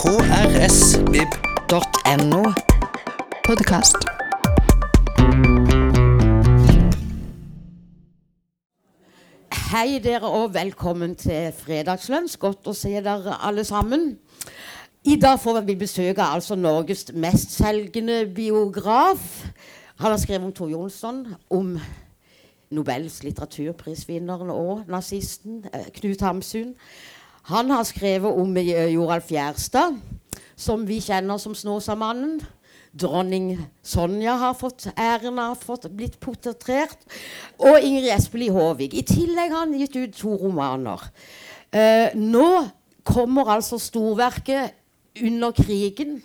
krsvib.no. Podkast. Hei dere og velkommen til Fredagslunsj. Godt å se dere alle sammen. I dag får vi besøke altså Norges mestselgende biograf. Han har skrevet om Tor Jonsson, om Nobels litteraturprisvinneren og nazisten eh, Knut Hamsun. Han har skrevet om eh, Joralf Gjerstad, som vi kjenner som Snåsamannen. Dronning Sonja har fått æren av fått blitt portrettert. Og Ingrid Espelid Håvig. I tillegg har han gitt ut to romaner. Eh, nå kommer altså storverket 'Under krigen',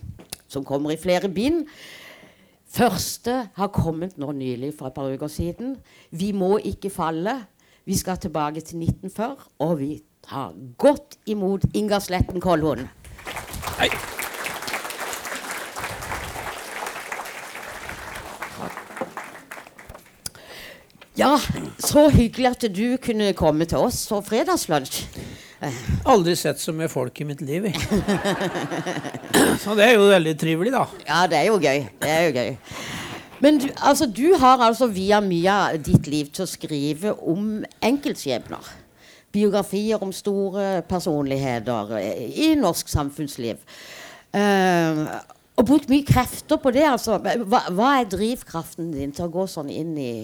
som kommer i flere bind. Første har kommet nå nylig for et par uker siden. 'Vi må ikke falle'. Vi skal tilbake til 1940, og vi tar godt imot Inga Sletten Kolhund. Hei. Ja, så hyggelig at du kunne komme til oss for fredagslunsj. Aldri sett så mye folk i mitt liv. Så det er jo veldig trivelig, da. Ja, det er jo gøy. Det er jo gøy. Men du, altså, du har altså via mye av ditt liv til å skrive om enkeltskjebner. Biografier om store personligheter i norsk samfunnsliv. Uh, og brukt mye krefter på det. altså. Hva, hva er drivkraften din til å gå sånn inn i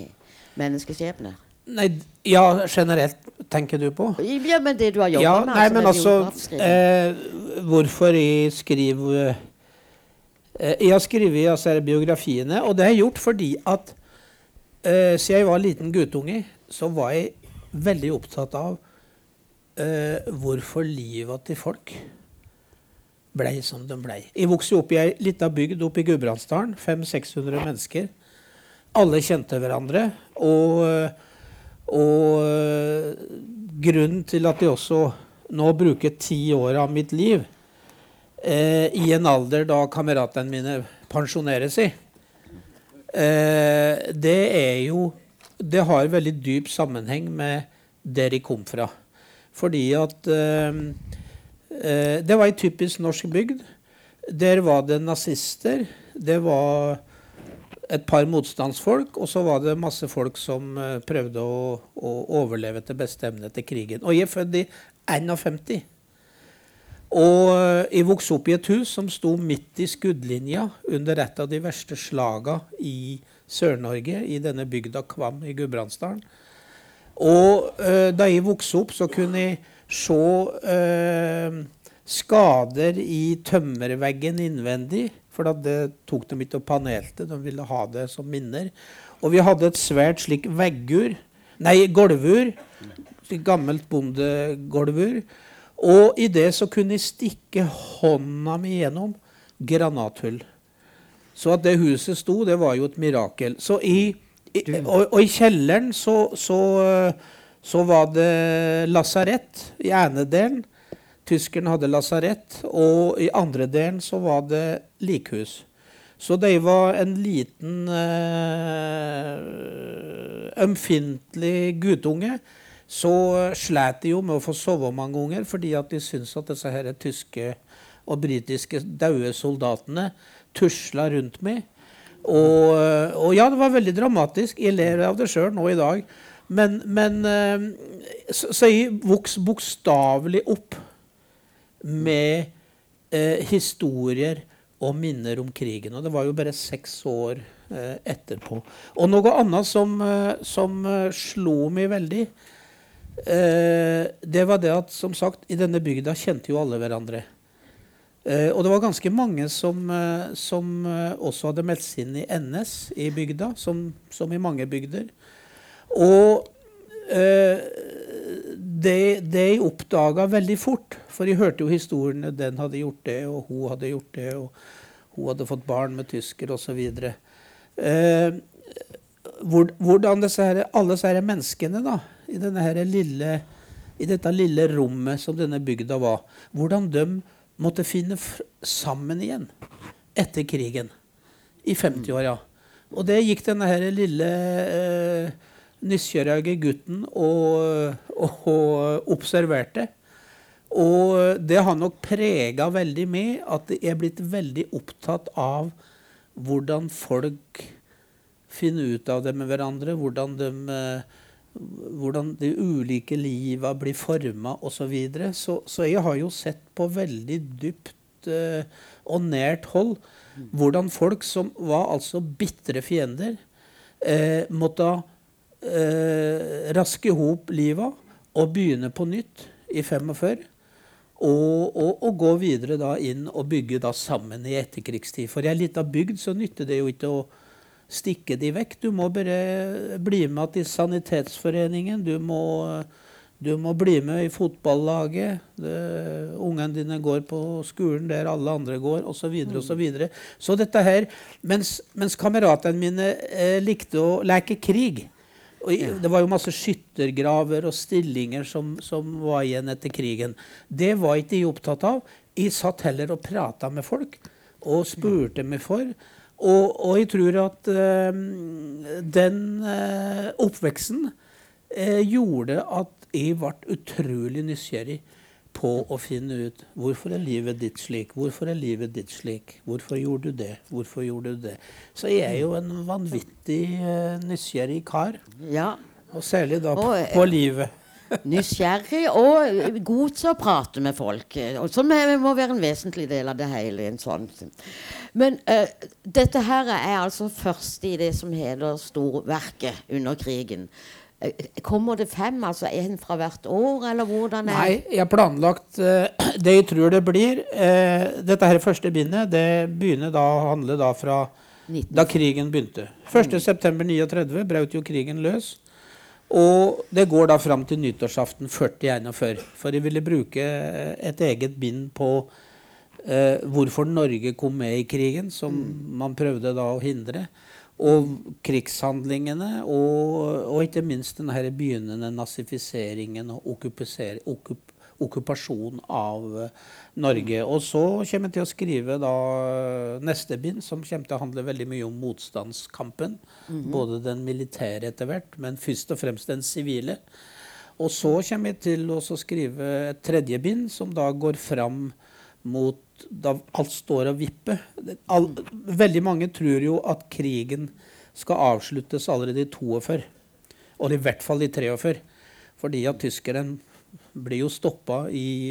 menneskeskjebner? Nei, ja, generelt tenker du på? Ja, men det du har jobba Ja, med? nei, men altså eh, Hvorfor jeg skriver eh, Jeg har skrevet altså, biografiene, og det har jeg gjort fordi at eh, siden jeg var liten guttunge, så var jeg veldig opptatt av eh, hvorfor livet til folk blei som de blei. Jeg vokste opp i ei lita bygd oppe i Gudbrandsdalen. 500-600 mennesker. Alle kjente hverandre. Og, og øh, grunnen til at jeg også nå bruker ti år av mitt liv eh, i en alder da kameratene mine pensjoneres i, eh, det er jo Det har veldig dyp sammenheng med der de kom fra. Fordi at eh, eh, Det var ei typisk norsk bygd. Der var det nazister. Det var et par motstandsfolk, og så var det masse folk som eh, prøvde å, å overleve til beste evne etter krigen. Og jeg er født i 51. Og jeg vokste opp i et hus som sto midt i skuddlinja under et av de verste slaga i Sør-Norge, i denne bygda Kvam i Gudbrandsdalen. Og eh, da jeg vokste opp, så kunne jeg se eh, skader i tømmerveggen innvendig. For det tok de ikke og panelte, de ville ha det som minner. Og vi hadde et svært slik veggur, nei, gulvur. Gammelt bondegulvur. Og i det så kunne jeg stikke hånda mi gjennom granathull. Så at det huset sto, det var jo et mirakel. Så i, i, og, og i kjelleren så, så, så var det lasarett i ene delen. Tyskerne hadde lasarett, og i andre delen så var det likhus. Så de var en liten øh, ømfintlig guttunge. Så slet de jo med å få sove mange ganger, fordi at de syntes at disse her tyske og britiske daue soldatene tusla rundt meg. Og, og ja, det var veldig dramatisk. Jeg ler av det sjøl nå i dag. Men, men øh, så, så jeg vokste bokstavelig opp med eh, historier og minner om krigen. Og det var jo bare seks år eh, etterpå. Og noe annet som, eh, som eh, slo meg veldig, eh, det var det at som sagt, i denne bygda kjente jo alle hverandre. Eh, og det var ganske mange som, eh, som eh, også hadde meldt seg inn i NS i bygda, som, som i mange bygder. Og det, de oppdaga veldig fort, for jeg hørte jo historiene den hadde gjort det, og hun hadde gjort det, og hun hadde fått barn med tysker osv. Hvor, hvordan disse her, alle disse her menneskene da, i, denne her lille, i dette lille rommet som denne bygda var, hvordan de måtte finne sammen igjen etter krigen. I 50-åra. Og det gikk denne her lille eh, nysgjerrige gutten og, og, og observerte. Og det har nok prega veldig med at jeg er blitt veldig opptatt av hvordan folk finner ut av det med hverandre. Hvordan de, eh, hvordan de ulike liva blir forma osv. Så, videre. så Så jeg har jo sett på veldig dypt uh, og nært hold hvordan folk som var altså bitre fiender, uh, måtte uh, raske i hop liva og begynne på nytt i 45. Og, og, og, gå videre da inn og bygge da sammen i etterkrigstid. For i ei lita bygd så nytter det jo ikke å stikke de vekk. Du må bare bli med til Sanitetsforeningen. Du må, du må bli med i fotballaget. Ungene dine går på skolen der alle andre går, osv. Så, videre, og så, videre. så dette her Mens, mens kameratene mine eh, likte å leke krig og det var jo masse skyttergraver og stillinger som, som var igjen etter krigen. Det var ikke de opptatt av. Jeg satt heller og prata med folk og spurte meg for. Og, og jeg tror at uh, den uh, oppveksten uh, gjorde at jeg ble utrolig nysgjerrig på å finne ut hvorfor er livet ditt slik, hvorfor er livet ditt slik, hvorfor gjorde du det, hvorfor gjorde du det. Så jeg er jo en vanvittig nysgjerrig kar. Ja. Og særlig da på, på livet. Nysgjerrig og god til å prate med folk. Som må være en vesentlig del av det hele. en sånn. Men uh, dette her er altså først i det som heter storverket under krigen. Uh, kommer det fem, altså én fra hvert år, eller hvordan er Nei, jeg har planlagt uh, det jeg tror det blir. dette her første bindet det begynner da å handle da fra 19. da krigen begynte. 1.9.39 brøt jo krigen løs. Og det går da fram til nyttårsaften 4041. For jeg ville bruke et eget bind på eh, hvorfor Norge kom med i krigen, som mm. man prøvde da å hindre. Og krigshandlingene, og, og ikke minst den begynnende nazifiseringen og okup okkupasjon av uh, Norge. Og så kommer jeg til å skrive da, neste bind, som kommer til å handle veldig mye om motstandskampen. Mm -hmm. Både den militære etter hvert, men først og fremst den sivile. Og så kommer jeg til å skrive et tredje bind, som da går fram mot da alt står og vipper. All, veldig mange tror jo at krigen skal avsluttes allerede i 42. Og i hvert fall i 43. Fordi at tyskeren blir jo stoppa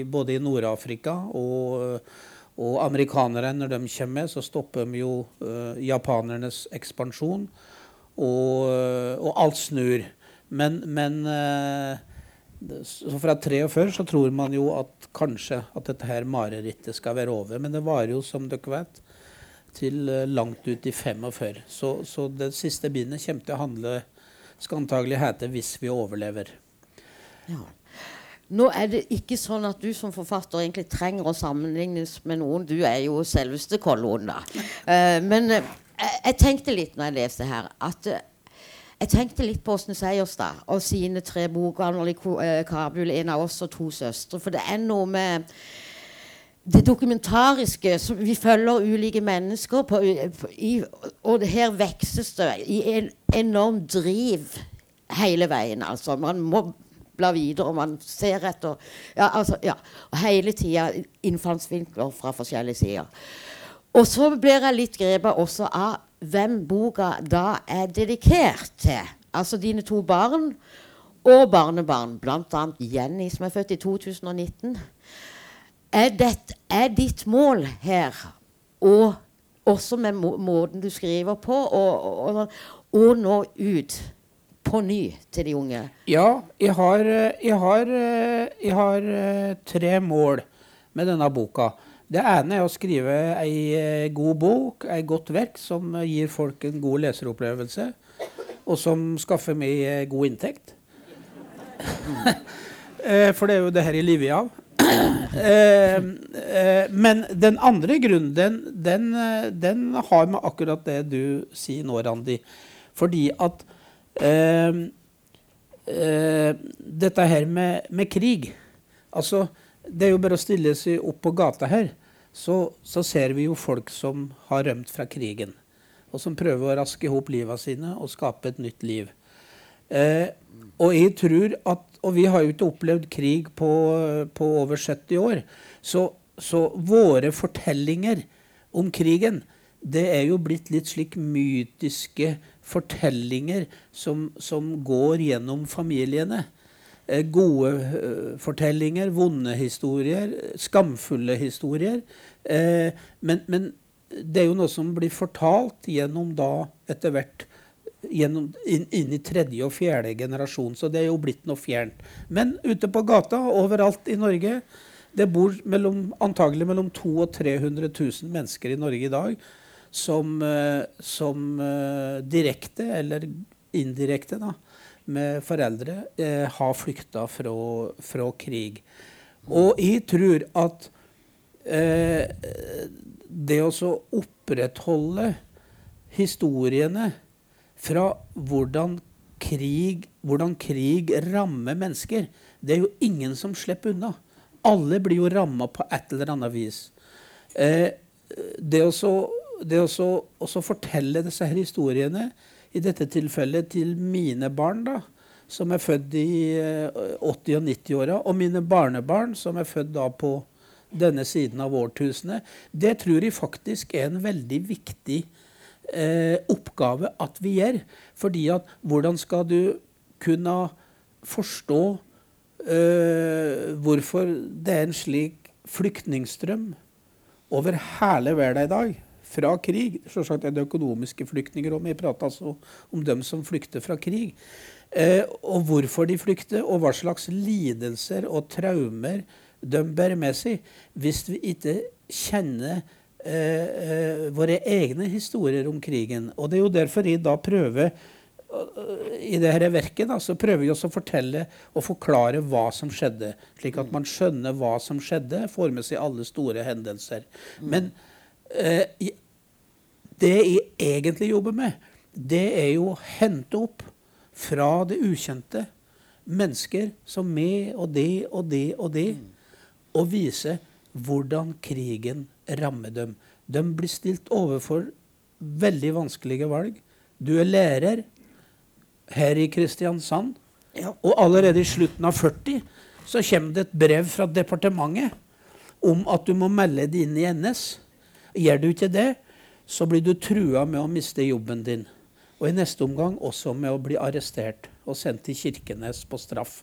både i Nord-Afrika og, og amerikanere når de kommer, så stopper de jo uh, japanernes ekspansjon. Og, og, alt snur. Men, men uh, fra 43 så tror man jo at kanskje at dette her marerittet skal være over. Men det varer jo, som dere vet, til langt ut i 45. Så, så det siste bindet kommer til å handle skal antagelig hete 'Hvis vi overlever'. Ja. Nå er det ikke sånn at du som forfatter egentlig trenger å sammenlignes med noen. Du er jo selveste Kolloen, da. Uh, men uh, jeg, tenkte litt når jeg leste her, at uh, jeg tenkte litt på Åsne Seierstad og sine tre boker. Anneli Kabul, en av oss og to søstre. For det er noe med det dokumentariske som Vi følger ulike mennesker, på, på, i, og her vekses det i en enorm driv hele veien. Altså. Man må blar videre, og man ser etter ja, altså, ja. Og hele tida innfallsvinkler fra forskjellige sider. Og så blir jeg litt grepet også av hvem boka da er dedikert til. Altså dine to barn og barnebarn, bl.a. Jenny, som er født i 2019. Er, det, er ditt mål her, og også med må måten du skriver på, å nå ut på ny til de unge? Ja, jeg har, jeg har, jeg har eh, tre mål med denne boka. Det ene er å skrive ei eh, god bok, ei godt verk, som gir folk en god leseropplevelse, og som skaffer meg eh, god inntekt. For det er jo det her jeg lever av. Men den andre grunnen, den, den, den har med akkurat det du sier nå, Randi. Fordi at dette her med, med, krig Altså, det er jo bare å stille seg opp på gata her, så, så ser vi jo folk som har rømt fra krigen. Og som prøver å raske i hop livet sine og skape et nytt liv. Eh, og jeg tror at Og vi har jo ikke opplevd krig på, på over 70 år. Så, så våre fortellinger om krigen, det er jo blitt litt slik mytiske fortellinger som, som går gjennom familiene. Eh, gode eh, fortellinger, vonde historier, skamfulle historier. Eh, men, men, det er jo noe som blir fortalt gjennom da etter hvert gjennom, inn, inn, i tredje og fjerde generasjon. Så det er jo blitt noe fjernt. Men ute på gata, overalt i Norge Det bor mellom, antagelig mellom 200 og 300 000 mennesker i Norge i dag som, eh, som uh, direkte eller indirekte da, med foreldre eh, har flykta fra, fra, krig. Og jeg tror at eh, det å opprettholde historiene fra hvordan krig, hvordan krig rammer mennesker. Det er jo ingen som slipper unna. Alle blir jo ramma på et eller annet vis. Eh, det å fortelle disse her historiene, i dette tilfellet til mine barn, da, som er født i eh, 80- og 90-åra, og mine barnebarn, som er født da på denne siden av årtusenet, det tror jeg faktisk er en veldig viktig eh, oppgave at vi gjør. Fordi at hvordan skal du kunne forstå eh, hvorfor det er en slik flyktningstrøm over hele verden i dag? Fra krig. Selvsagt er det økonomiske flyktninger òg, vi prater altså om dem som flykter fra krig. Eh, og hvorfor de flykter, og hva slags lidelser og traumer de bærer med seg. Hvis vi ikke kjenner Eh, eh, våre egne historier om krigen. Og det er jo derfor jeg da prøver i i dette verket da, så prøver vi også å fortelle og forklare hva som skjedde. Slik at man skjønner hva som skjedde, får med seg alle store hendelser. Men eh, det jeg egentlig jobber med, det er jo å hente opp fra det ukjente mennesker som meg og det og det og det, og vise hvordan krigen rammer dem. De blir stilt overfor veldig vanskelige valg. Du er lærer her i Kristiansand, og allerede i slutten av 40 så kommer det et brev fra departementet om at du må melde deg inn i NS. Gjør du ikke det, så blir du trua med å miste jobben din. Og i neste omgang også med å bli arrestert og sendt til Kirkenes på straff.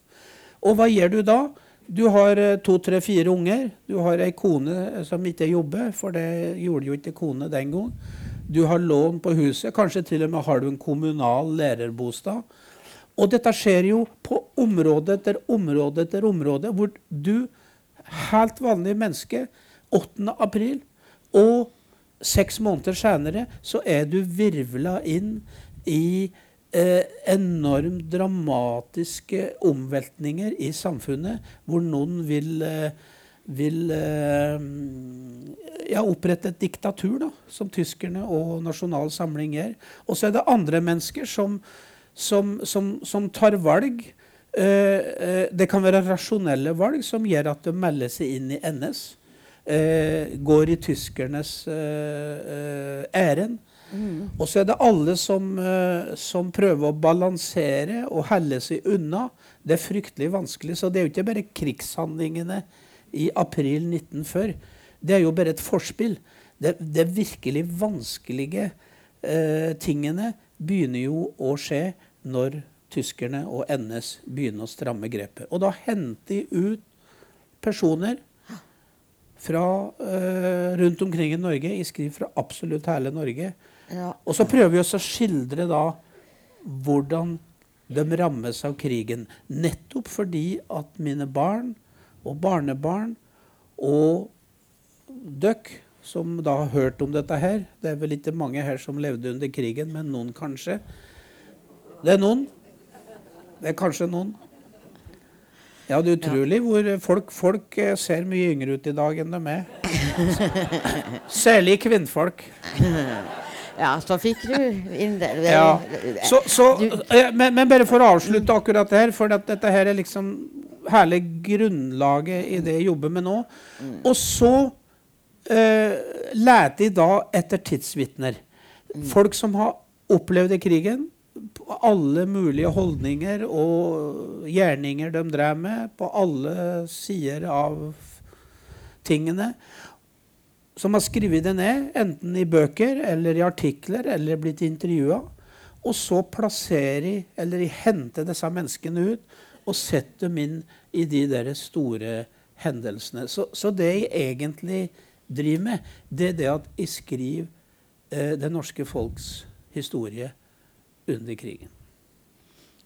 Og hva gjør du da? Du har eh, to, tre, fire unger. Du har ei kone som ikke jobber, for det gjorde jo ikke kone den gang. Du har lån på huset. Kanskje til og med har du en kommunal lærerbostad. Og dette skjer jo på område etter område etter område, hvor du, helt vanlig menneske, 8. april og seks måneder senere, så er du virvla inn i eh, enormt dramatiske omveltninger i samfunnet, hvor noen vil, eh, vil eh, ja, opprette et diktatur, da, som tyskerne og Nasjonal Samling gjør. Og så er det andre mennesker som, som, som, som tar valg. Eh, eh, det kan være rasjonelle valg som gjør at de melder seg inn i NS. Eh, går i tyskernes ærend. Mm. Og så er det alle som, som, prøver å balansere og helle seg unna. Det er fryktelig vanskelig. Så det er jo ikke bare krigshandlingene i april 1940. Det er jo bare et forspill. Det, det virkelig vanskelige eh, tingene begynner jo å skje når tyskerne og NS begynner å stramme grepet. Og da henter de ut personer fra uh, rundt omkring i Norge. Jeg skriver fra absolutt hele Norge. Ja. Og så prøver vi også å skildre da hvordan de rammes av krigen. Nettopp fordi at mine barn og barnebarn og døkk, som da har hørt om dette her Det er vel ikke mange her som levde under krigen, men noen kanskje. Det er noen. Det er kanskje noen. Ja, det er utrolig hvor folk, folk eh, ser mye yngre ut i dag enn de er. Særlig kvinnfolk. Ja, så fikk du inn det. Ja. Så, så, eh, men, men, bare for å avslutte akkurat det her, for dette her er liksom hele grunnlaget i det jeg jobber med nå. Mm. Og så uh, lærte jeg da etter tidsvitner. Mm. Folk som har opplevd krigen, alle mulige holdninger og gjerninger de drev med, på alle sider av tingene. Som har skrevet det ned, enten i bøker eller i artikler eller blitt intervjua. Og så plassere eller hente disse menneskene ut og sette dem inn i de der store hendelsene. Så, så det jeg egentlig driver med, det er det at jeg skriver eh, det norske folks historie under krigen.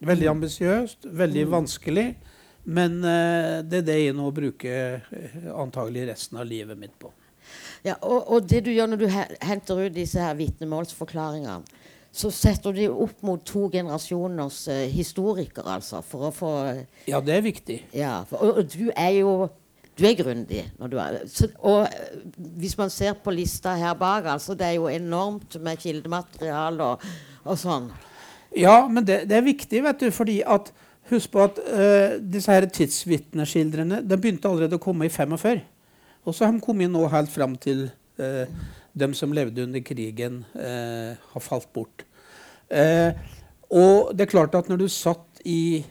Veldig ambisiøst, veldig mm. vanskelig. Men uh, det er det jeg nå bruker uh, antagelig resten av livet mitt på. Ja, og, og, det du gjør når du henter ut disse her vitnemålsforklaringene, så setter du de opp mot to generasjoners uh, historikere, altså, for å få Ja, det er viktig. Ja, for, og, og, du er jo du er grundig. når du er, så, og hvis man ser på lista her bak, altså det er jo enormt med kildemateriale og, og sånn. Ja, men det, det, er viktig, vet du, fordi at Husk på at uh, disse her tidsvitneskildrene de begynte allerede å komme i 45. Og så har de kommet nå helt fram til uh, dem som levde under krigen, uh, har falt bort. og det er klart at når du satt i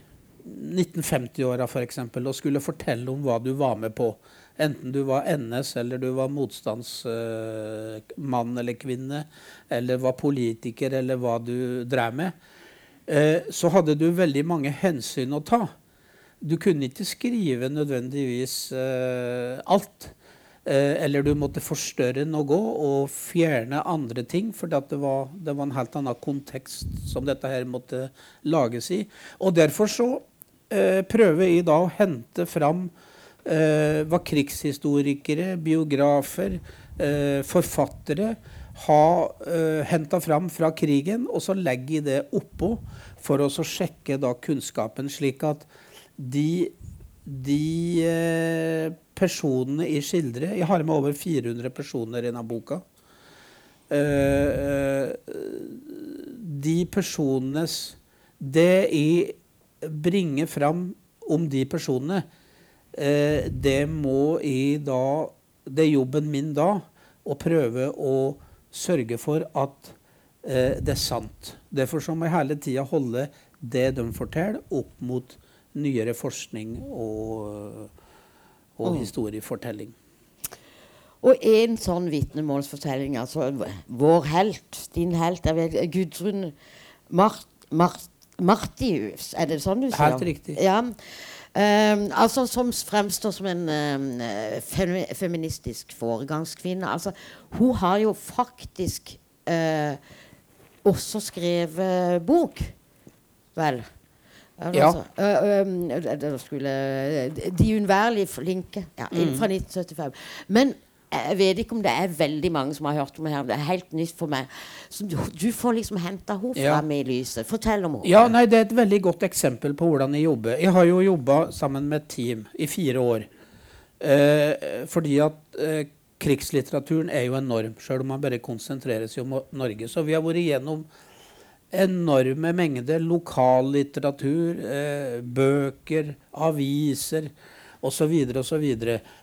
1950-åra og skulle fortelle om hva du var med på, enten du var NS eller du var motstandsmann eller -kvinne, eller var politiker eller hva du drev med, Eh, så hadde du veldig mange hensyn å ta. Du kunne ikke skrive nødvendigvis eh, alt. Eh, eller du måtte forstørre noe og fjerne andre ting, for det det var, en helt annen kontekst som dette her måtte lages i. Og derfor så eh, prøver jeg da å hente fram eh, hva krigshistorikere, biografer, eh, forfattere ha uh, henta fram fra krigen, og så legger jeg det oppå for å sjekke da kunnskapen, slik at de, de uh, personene i skildret Jeg har med over 400 personer i denne boka. Uh, de personenes Det jeg bringer fram om de personene, det må i da Det er jobben min da å prøve å sørge for at eh, det er sant. Derfor så må jeg hele tida holde det de forteller, opp mot nyere forskning og, og mm. historiefortelling. Og en sånn vitnemålsfortelling, altså vår helt, din helt, Gudrun Mart, Mart, Martius, er det sånn du sier? Helt riktig. Ja. Um, altså Som fremstår som en um, feministisk foregangskvinne. Altså, hun har jo faktisk uh, også skrevet bok. Vel. Ja. Altså, uh, um, skulle, De unnværlige flinke. Ja, mm. Fra 1975. Men jeg vet ikke om det er veldig mange som har hørt om det her. Det er helt nytt for meg. Så du, du får liksom henta henne fram i lyset. Fortell om henne. Ja, nei, Det er et veldig godt eksempel på hvordan jeg jobber. Jeg har jo jobba sammen med et team i fire år. Eh, fordi at eh, krigslitteraturen er jo enorm, sjøl om man bare konsentrerer seg om Norge. Så vi har vært igjennom enorme mengder lokallitteratur, eh, bøker, aviser osv. osv.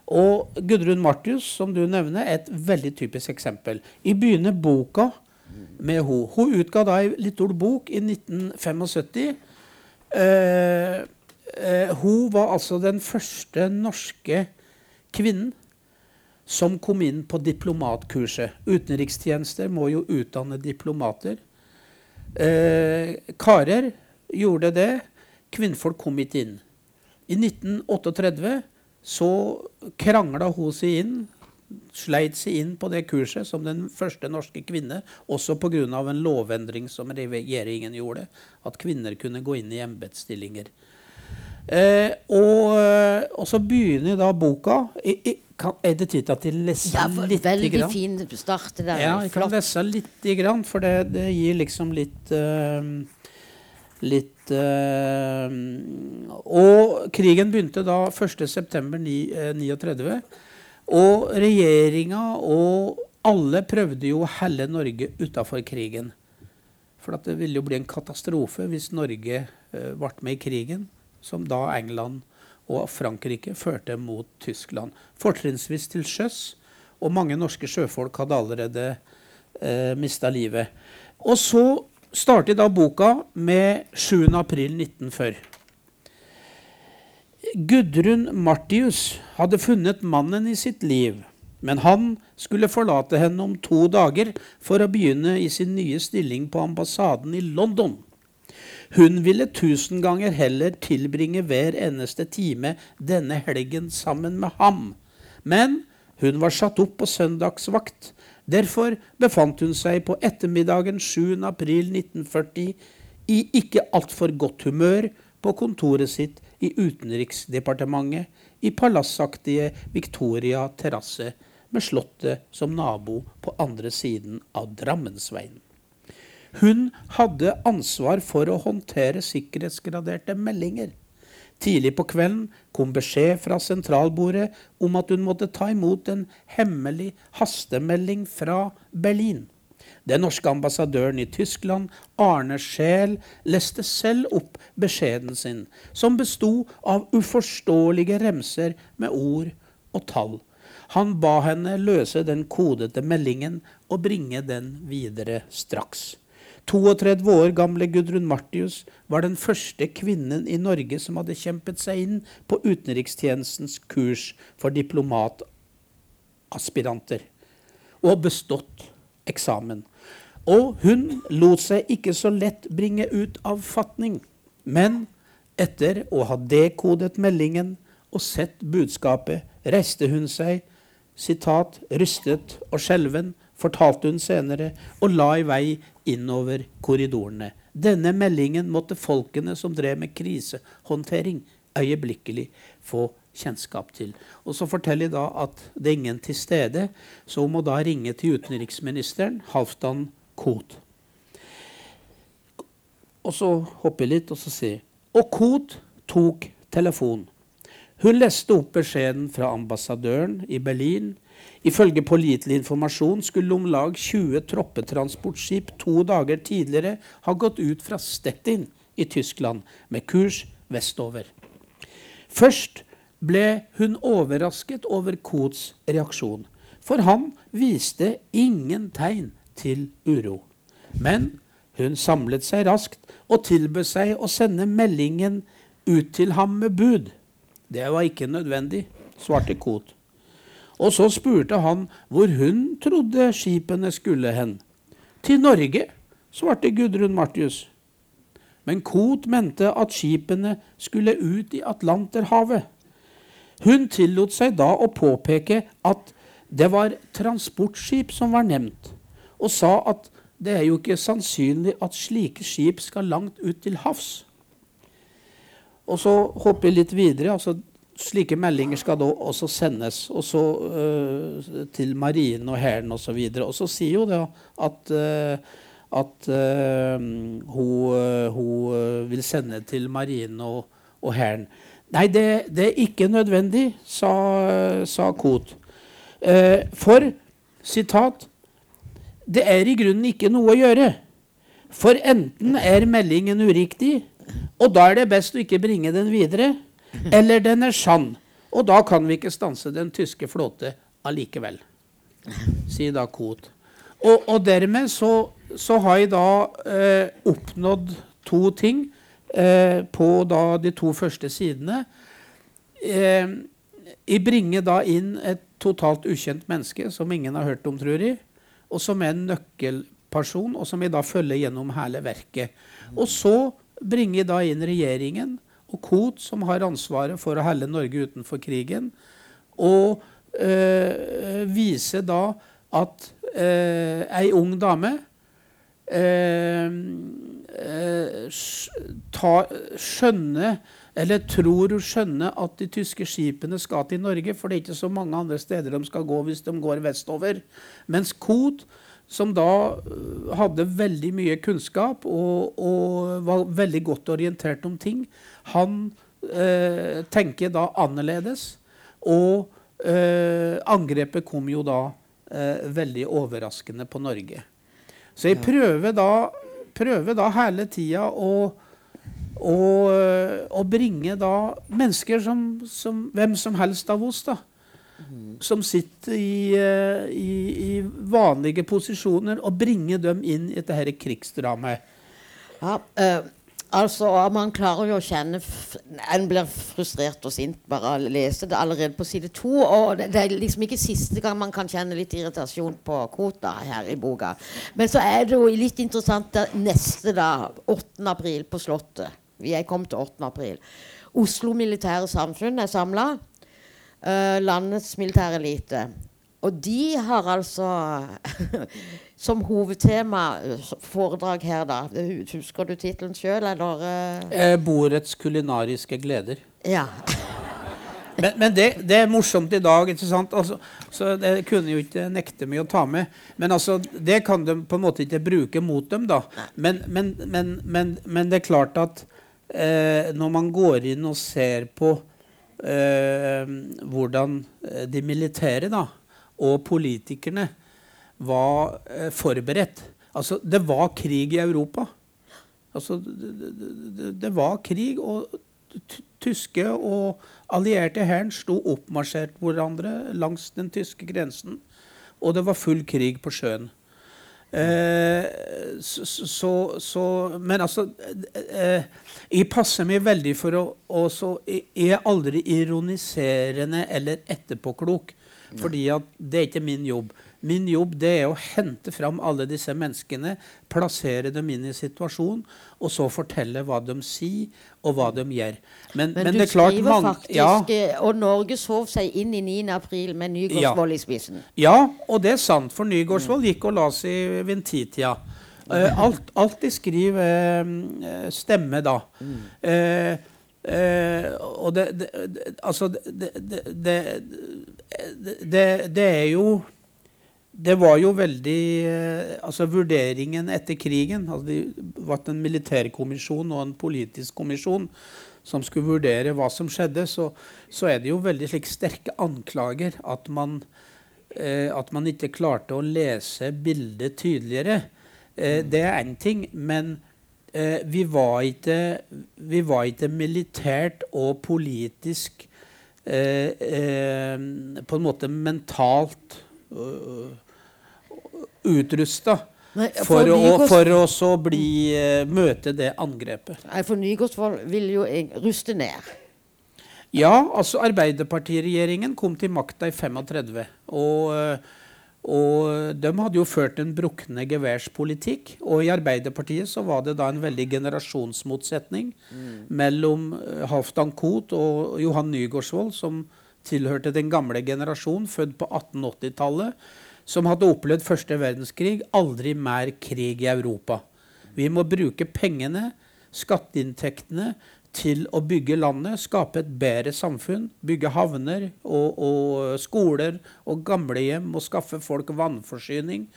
Og og Gudrun Martius, som du nevner, er et veldig typisk eksempel. I begynner boka med henne. Hun utga da ei lita bok i 1975. Eh, eh, hun var altså den første norske kvinnen som kom inn på diplomatkurset. Utenrikstjenester må jo utdanne diplomater. Eh, karer gjorde det. Kvinnfolk kom ikke inn. I 1938 så krangla hun seg inn, sleit seg inn på det kurset som den første norske kvinne, også pga. en lovendring som regjeringen gjorde, at kvinner kunne gå inn i embetsstillinger. Eh, og, eh, og, så begynner da boka. I, i, kan, er det tid til at de leser ja, litt? Veldig grann? fin start. Der. Ja, jeg kan lese litt, grann, for det, det gir liksom litt uh, litt Og krigen begynte da 1.9.39. Eh, og regjeringa og alle prøvde jo å helle Norge utafor krigen. For det ville jo bli en katastrofe hvis Norge uh, ble med i krigen, som da England og Frankrike førte mot Tyskland. Fortrinnsvis til sjøs, og mange norske sjøfolk hadde allerede uh, mista livet. Og så starter da boka med 7. april 1940. Gudrun Martius hadde funnet mannen i sitt liv, men han skulle forlate henne om to dager for å begynne i sin nye stilling på ambassaden i London. Hun ville tusen ganger heller tilbringe hver eneste time denne helgen sammen med ham. Men hun var satt opp på søndagsvakt. Derfor befant hun seg på ettermiddagen 7. april 1940 i ikke altfor godt humør på kontoret sitt i Utenriksdepartementet i palassaktige Victoria terrasse med Slottet som nabo på andre siden av Drammensveien. Hun hadde ansvar for å håndtere sikkerhetsgraderte meldinger. Tidlig på kvelden kom beskjed fra sentralbordet om at hun måtte ta imot en hemmelig hastemelding fra Berlin. Den norske ambassadøren i Tyskland, Arne Scheel, leste selv opp beskjeden sin, som besto av uforståelige remser med ord og tall. Han ba henne løse den kodete meldingen og bringe den videre straks. 32 år gamle Gudrun Martius var den første kvinnen i Norge som hadde kjempet seg inn på utenrikstjenestens kurs for diplomataspiranter og bestått eksamen. Og hun lot seg ikke så lett bringe ut av fatning. Men etter å ha dekodet meldingen og sett budskapet, reiste hun seg, sitat, rystet og skjelven, fortalte hun senere, og la i vei innover korridorene. Denne meldingen måtte folkene som drev med krisehåndtering, øyeblikkelig få kjennskap til. Og så forteller de da at det er ingen til stede, så hun må da ringe til utenriksministeren, Halvdan Koht. Og så hopper jeg litt og så sier Og Koht tok telefonen. Hun leste opp beskjeden fra ambassadøren i Berlin Ifølge pålitelig informasjon skulle om lag 20 troppetransportskip to dager tidligere ha gått ut fra Stettin i Tyskland med kurs vestover. Først ble hun overrasket over Kots reaksjon, for han viste ingen tegn til uro. Men hun samlet seg raskt og tilbød seg å sende meldingen ut til ham med bud. Det var ikke nødvendig, svarte Kot. Og så spurte han hvor hun trodde skipene skulle hen. Til Norge, svarte Gudrun Martius. Men Koht mente at skipene skulle ut i Atlanterhavet. Hun tillot seg da å påpeke at det var transportskip som var nevnt, og sa at det er jo ikke sannsynlig at slike skip skal langt ut til havs. Og så hopper jeg litt videre. altså slike meldinger skal da også sendes også, uh, til marinen og hæren osv. Og, så og så sier hun det at, uh, at uh, hun, hun, vil sende til marinen og, og hæren. Nei, det, det, er ikke nødvendig, sa, sa Koht. for, sitat, det er i grunnen ikke noe å gjøre. For enten er meldingen uriktig, og da er det best å ikke bringe den videre. Eller den er sann. Og da kan vi ikke stanse den tyske flåte allikevel, sier da Koht. Og, og, dermed så, så, har jeg da eh, oppnådd to ting eh, på da de to første sidene. Eh, jeg bringer da inn et totalt ukjent menneske som ingen har hørt om, tror jeg, og som er en nøkkelperson, og som jeg da følger gjennom hele verket. Og så bringer jeg da inn regjeringen og Koht, som har ansvaret for å helle Norge utenfor krigen. Og øh, vise da at øh, ei ung dame øh, ta, skjønner eller tror hun skjønner at de tyske skipene skal til Norge, for det er ikke så mange andre steder de skal gå hvis de går vestover. Mens Koht, som da hadde veldig mye kunnskap og, og var veldig godt orientert om ting, han eh, tenker da annerledes. Og eh, angrepet kom jo da eh, veldig overraskende på Norge. Så jeg prøver da, prøver da hele tida å, å, å, bringe da mennesker som, som, hvem som helst av oss, da. Som sitter i, eh, i, i, vanlige posisjoner, og bringe dem inn i dette krigsdramaet Ja, eh, altså Man klarer jo å kjenne En blir frustrert og sint bare av å lese det allerede på side to. Og det, det er liksom ikke siste gang man kan kjenne litt irritasjon på kvota her i boka. Men så er det jo litt interessant der, neste, da. 8. april på Slottet. Vi er kommet til 8. april. Oslo Militære Samfunn er samla. Landets militærelite. Og de har altså som hovedtema eh, foredrag her, da. Husker du tittelen sjøl, eller? Eh, Bordets kulinariske gleder. Ja. Men, men det, det, er morsomt i dag. ikke sant? Altså, så Det kunne jo ikke nekte meg å ta med. Men altså, det kan de på en måte ikke bruke mot dem. da. Men, men, men det er klart at eh, når man går inn og ser på eh, hvordan eh, de militære da, og politikerne var eh, forberedt. Altså, det var krig i Europa. Altså, det, det, det var krig, og tyske og allierte hæren sto oppmarsjert hverandre langs den tyske grensen. Og det var full krig på sjøen. Eh, så, så, så, Men altså eh, Jeg passer meg veldig for å også, Jeg er aldri ironiserende eller etterpåklok. Fordi at det er ikke min jobb. Min jobb det er å hente fram alle disse menneskene, plassere dem inn i situasjonen, og så fortelle hva de sier, og hva de gjør. Men, men, men du skriver mange, faktisk ja, eh, Og Norge sov seg inn i 9. april med Nygaardsvold ja, i spissen. Ja, og det er sant, for Nygaardsvold gikk og la seg ved titida. Uh, alt, alt, de skriver, uh, stemmer da. Mm. Uh, og det, det, det Altså, det, det, er jo Det var jo veldig uh, Altså, vurderingen etter krigen altså Det var en militærkommisjon og en politisk kommisjon som skulle vurdere hva som skjedde. Så, så er det jo veldig slik sterke anklager at man, eh, at man ikke klarte å lese bildet tydeligere. det er én ting. men eh, vi, var ikke, vi, var ikke, militært og politisk eh, eh, på en måte mentalt uh, utrusta. for, for, å, så bli, uh, møte det angrepet. Nei, For Nygaardsvold vil jo ruste ned. Ja, altså Arbeiderpartiregjeringen kom til makta i 35. Og uh, og de hadde jo ført en brukne geværspolitikk. Og i Arbeiderpartiet så var det da en veldig generasjonsmotsetning mm. mellom eh, Halvdan Koht og Johan Nygaardsvold, som tilhørte den gamle generasjon, født på 1880-tallet, som hadde opplevd første verdenskrig. Aldri mer krig i Europa. Vi må bruke pengene, skatteinntektene, til å bygge landet, skape et bedre samfunn. Bygge havner og, og skoler og gamlehjem og skaffe folk vannforsyning.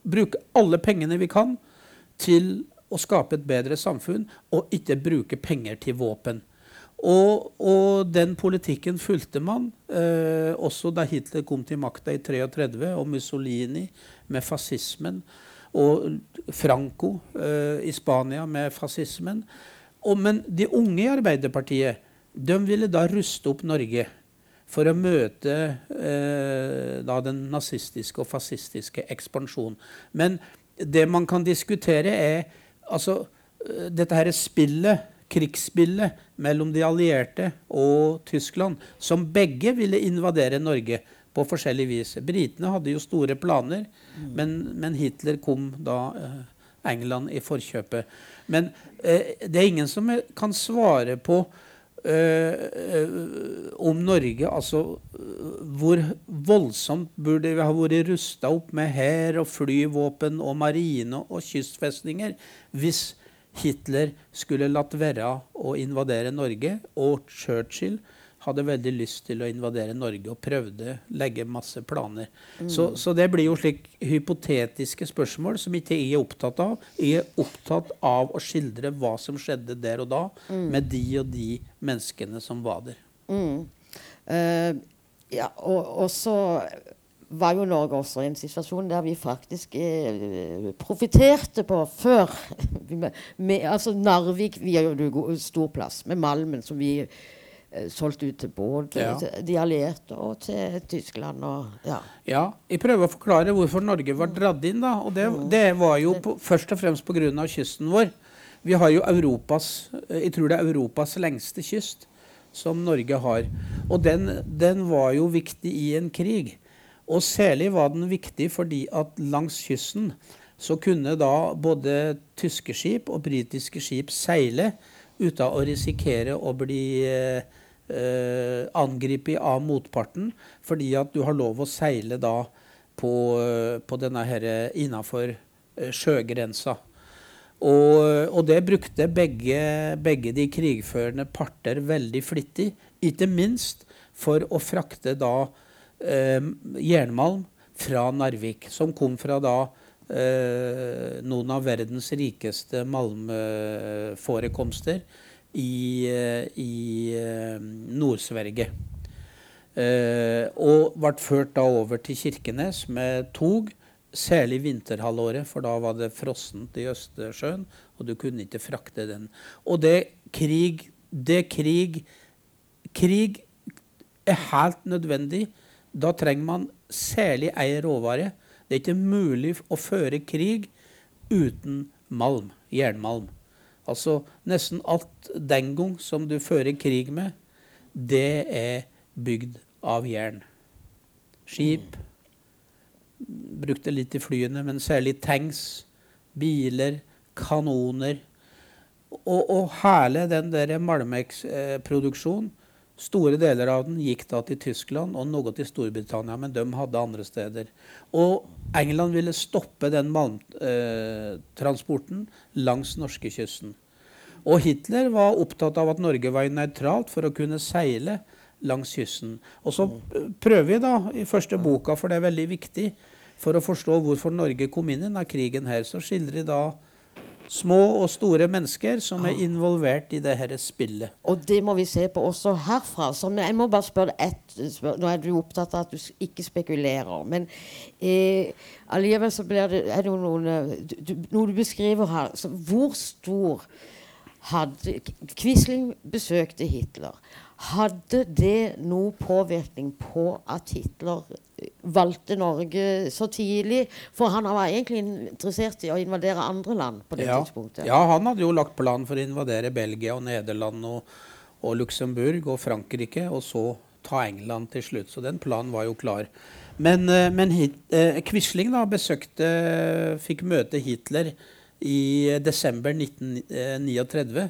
Bruke alle pengene vi kan til å skape et bedre samfunn, og ikke bruke penger til våpen. Og, og den politikken fulgte man eh, også da Hitler kom til makta i 33, og Mussolini med fascismen, og Franco eh, i Spania med fascismen. Og, men de unge i Arbeiderpartiet de ville da ruste opp Norge for å møte eh, den nazistiske og fascistiske ekspansjonen. Men det man kan diskutere, er altså, eh, dette her spillet, krigsspillet mellom de allierte og Tyskland, som begge ville invadere Norge på forskjellig vis. Britene hadde jo store planer, mm. men, men, Hitler kom da eh, England i forkjøpet. Men eh, det er ingen som kan svare på eh, eh, om Norge Altså hvor voldsomt burde vi ha vært rusta opp med hær og flyvåpen og marine og kystfestninger hvis Hitler skulle latt være å invadere Norge, og Churchill hadde veldig lyst til å invadere Norge og prøvde å legge masse planer. Mm. Så, så, det blir jo slik hypotetiske spørsmål som ikke jeg er opptatt av. Jeg er opptatt av å skildre hva som skjedde der og da mm. med de og de menneskene som var der. Mm. Uh, ja, og, og, så var jo Norge også i en situasjon der vi faktisk eh, profiterte på før. med, altså Narvik vi har jo stor plass med Malmen som vi Eh, solgte ut til både ja. de allierte og til Tyskland. Og, ja. ja. Jeg prøver å forklare hvorfor Norge var dratt inn. da, og Det, mm. det var jo på, først og fremst pga. kysten vår. Vi har jo Europas eh, Jeg tror det er Europas lengste kyst som Norge har. Og den, den var jo viktig i en krig. Og særlig var den viktig fordi at langs kysten så kunne da både tyske skip og britiske skip seile uten å risikere å bli eh, angrepet av motparten, fordi at du har lov å seile da på, eh, på denne her innafor eh, sjøgrensa. Og, og, det brukte begge, begge, de krigførende parter veldig flittig. Ikke minst for å frakte da jernmalm fra Narvik, som kom fra da eh, noen av verdens rikeste malmforekomster i, eh, i eh, Nord-Sverige. Eh, og ble ført da over til Kirkenes med tog Særlig vinterhalvåret, for da var det frossent i Østersjøen, og du kunne ikke frakte den. Og det krig Det krig Krig er helt nødvendig. Da trenger man særlig ei råvare. Det er ikke mulig å føre krig uten malm, jernmalm. Altså nesten alt den gang som du fører krig med, det er bygd av jern. Skip, brukte litt i flyene, men særlig tanks, biler, kanoner. Og, og hele den der Malmex-produksjonen, store deler av den gikk da til Tyskland og noe til Storbritannia, men de hadde andre steder. Og England ville stoppe den malmtransporten langs norskekysten. Og Hitler var opptatt av at Norge var nøytralt for å kunne seile langs kysten. Og så prøver vi da i første boka, for det er veldig viktig, for å forstå hvorfor Norge kom inn i denne krigen her, så skildrer de da små og store mennesker som er involvert i det dette spillet. Og det må vi se på også herfra. Så jeg må bare spørre ett spørsmål. Nå er du opptatt av at du ikke spekulerer. Men eh, allikevel så blir det, er det noen, du, noe du beskriver her. Så hvor stor hadde Quisling besøkte Hitler. Hadde det noe påvirkning på at Hitler valgte Norge så tidlig? For han var egentlig interessert i å invadere andre land på det ja. tidspunktet. Ja, han hadde jo lagt plan for å invadere Belgia og Nederland og, og Luxembourg og Frankrike, og så ta England til slutt. Så den planen var jo klar. Men, eh, men eh, Quisling da besøkte, fikk møte Hitler i desember 1939.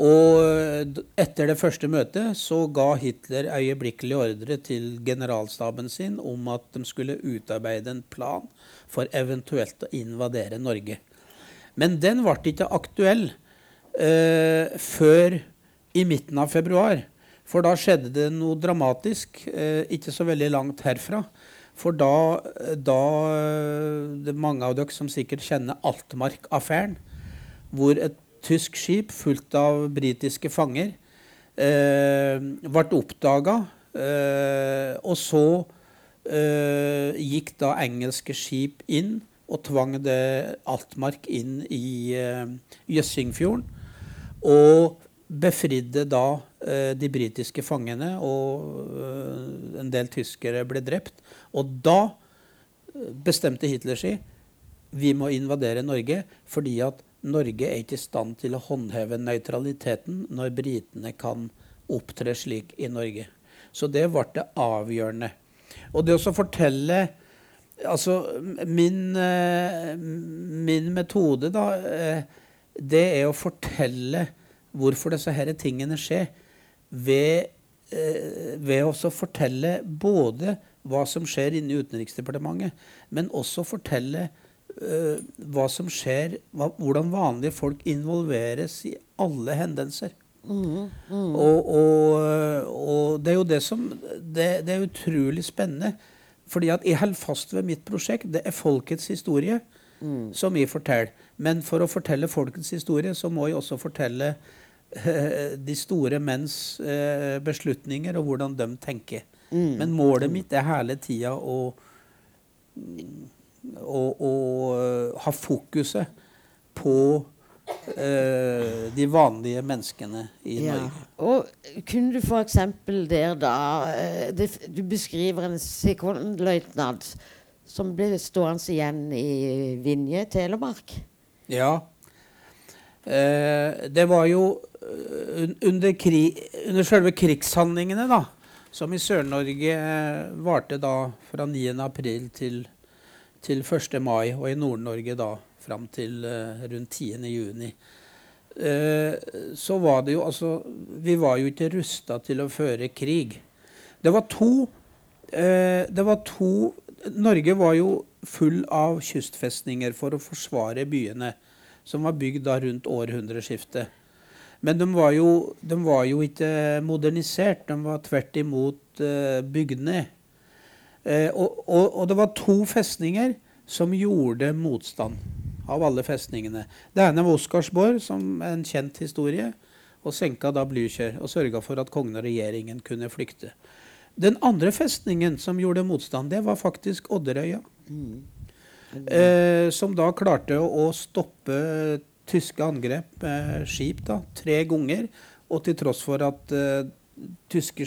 Og etter det første møtet så ga Hitler øyeblikkelig ordre til generalstaben sin om at de skulle utarbeide en plan for eventuelt å invadere Norge. Men den ble ikke aktuell eh, før i midten av februar. For da skjedde det noe dramatisk, eh, ikke så veldig langt herfra. For da, da Det er mange av dere som sikkert kjenner Altmark-affæren, hvor et tysk skip fullt av britiske fanger eh, ble oppdaga. Eh, og så eh, gikk da engelske skip inn og tvang det Altmark inn i eh, Jøssingfjorden. Og befridde da eh, de britiske fangene, og eh, en del tyskere ble drept. Og da bestemte Hitler seg vi må invadere Norge fordi at Norge er ikke i stand til å håndheve nøytraliteten når britene kan opptre slik i Norge. Så det ble det avgjørende. Og det å fortelle Altså, min, eh, min metode, da, det er å fortelle hvorfor disse her tingene skjer, ved, ved å fortelle både hva som skjer inne i Utenriksdepartementet, men også fortelle uh, hva som skjer, hva, hvordan vanlige folk involveres i alle hendelser. Mm, mm. Og, og, og, det er jo det som det, det, er utrolig spennende. Fordi at jeg holder fast ved mitt prosjekt. Det er folkets historie mm. som jeg forteller. Men for å fortelle folkets historie, så må jeg også fortelle de store menns uh, beslutninger og hvordan de tenker. Mm. Men målet mitt er hele tida å, å uh, ha fokuset på uh, de vanlige menneskene i ja. Norge. Og kunne du f.eks. der da uh, det, Du beskriver en sekondløytnant som ble stående igjen i Vinje, Telemark. Ja. Eh, det var jo eh, under, krig, under selve krigshandlingene, da, som i Sør-Norge eh, varte da fra 9. april til, til 1. mai, og i Nord-Norge da fram til uh, rundt 10. juni. Eh, så var det jo altså Vi var jo ikke rusta til å føre krig. Det var to eh, Det var to Norge var jo full av kystfestninger for å forsvare byene, som var bygd da rundt århundreskiftet. Men de var, jo, de var jo ikke modernisert, de var tvert imot bygd ned. Eh, og, og, og, det var to festninger som gjorde motstand av alle festningene. Det ene var Oscarsborg, som er en kjent historie, og senka da Blücher og sørga for at kongen og regjeringen kunne flykte. Den andre festningen som gjorde motstand, det var faktisk Odderøya. Mm. Eh, som da klarte å stoppe tyske angrep med skip da, tre ganger. Og til tross for at eh, tyske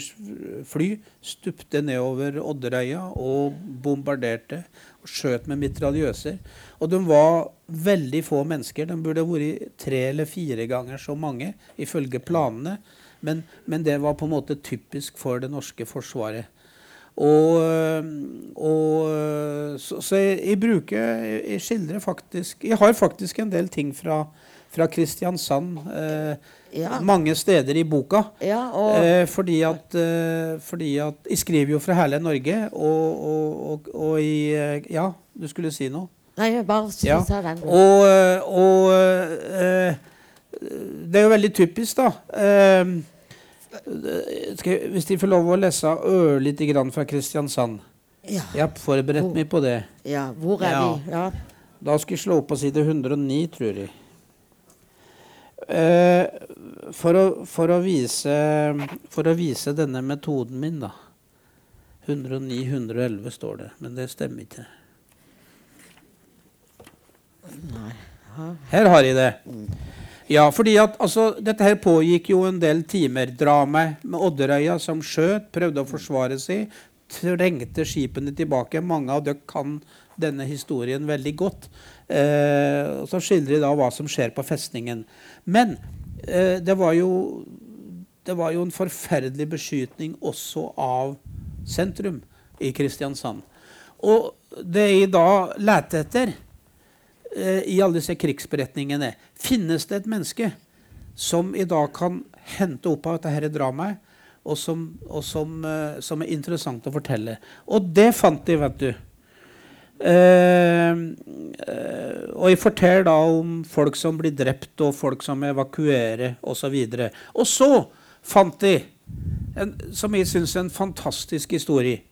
fly stupte nedover Odderøya og bombarderte og skjøt med mitraljøser. Og de var veldig få mennesker. De burde vært tre eller fire ganger så mange ifølge planene. Men, men, det var på en måte typisk for det norske forsvaret. Og, og så, så jeg, jeg, bruker Jeg skildrer faktisk Jeg har faktisk en del ting fra, fra Kristiansand eh, ja. mange steder i boka. Ja, eh, fordi, at, eh, fordi at Jeg skriver jo fra hele Norge, og, og, og i Ja, du skulle si noe? Nei, bare si ja. den. Og, og eh, det er jo veldig typisk, da. Jeg, hvis de får lov å lese ørlite grann fra Kristiansand ja. Jeg har forberedt hvor, meg på det. Ja, Hvor er ja. vi? Ja. Da skal jeg slå opp på side 109, tror jeg. Eh, for, å, for, å vise, for å vise denne metoden min, da. 109-111 står det, men det stemmer ikke. Her har jeg det. Ja, fordi at altså, dette her pågikk jo en del timer. Dramaet med Odderøya som skjøt, prøvde å forsvare seg, trengte skipene tilbake. Mange av dere kan denne historien veldig godt. Eh, så skildrer da hva som skjer på festningen. Men eh, det, var jo, det var jo en forferdelig beskytning også av sentrum i Kristiansand. Og det jeg da lette etter, Eh, i alle disse krigsberetningene finnes det et menneske som i dag kan hente opp av dette dramaet, og, som, og som, eh, som, er interessant å fortelle. Og det fant de, vet du. Uh, uh, og jeg forteller da om folk som blir drept, og folk som evakuerer osv. Og, og så fant de, en, som jeg syns er en fantastisk historie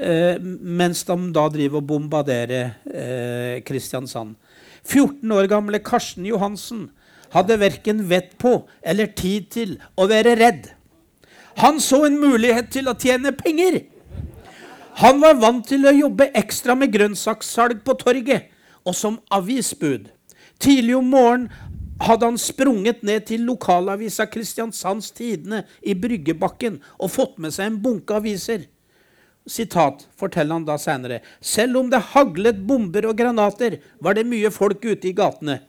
eh, mens de da driver og bombarderer eh, Kristiansand. 14 år gamle Karsten Johansen hadde verken vett på eller tid til å være redd. Han så en mulighet til å tjene penger. Han var vant til å jobbe ekstra med grønnsakssalg på torget og som avisbud. Tidlig om morgenen hadde han sprunget ned til lokalavisa Kristiansands Tidende i Bryggebakken og fått med seg en bunke aviser sitat, forteller han da senere, selv om det haglet bomber og granater, var det mye folk ute i gatene.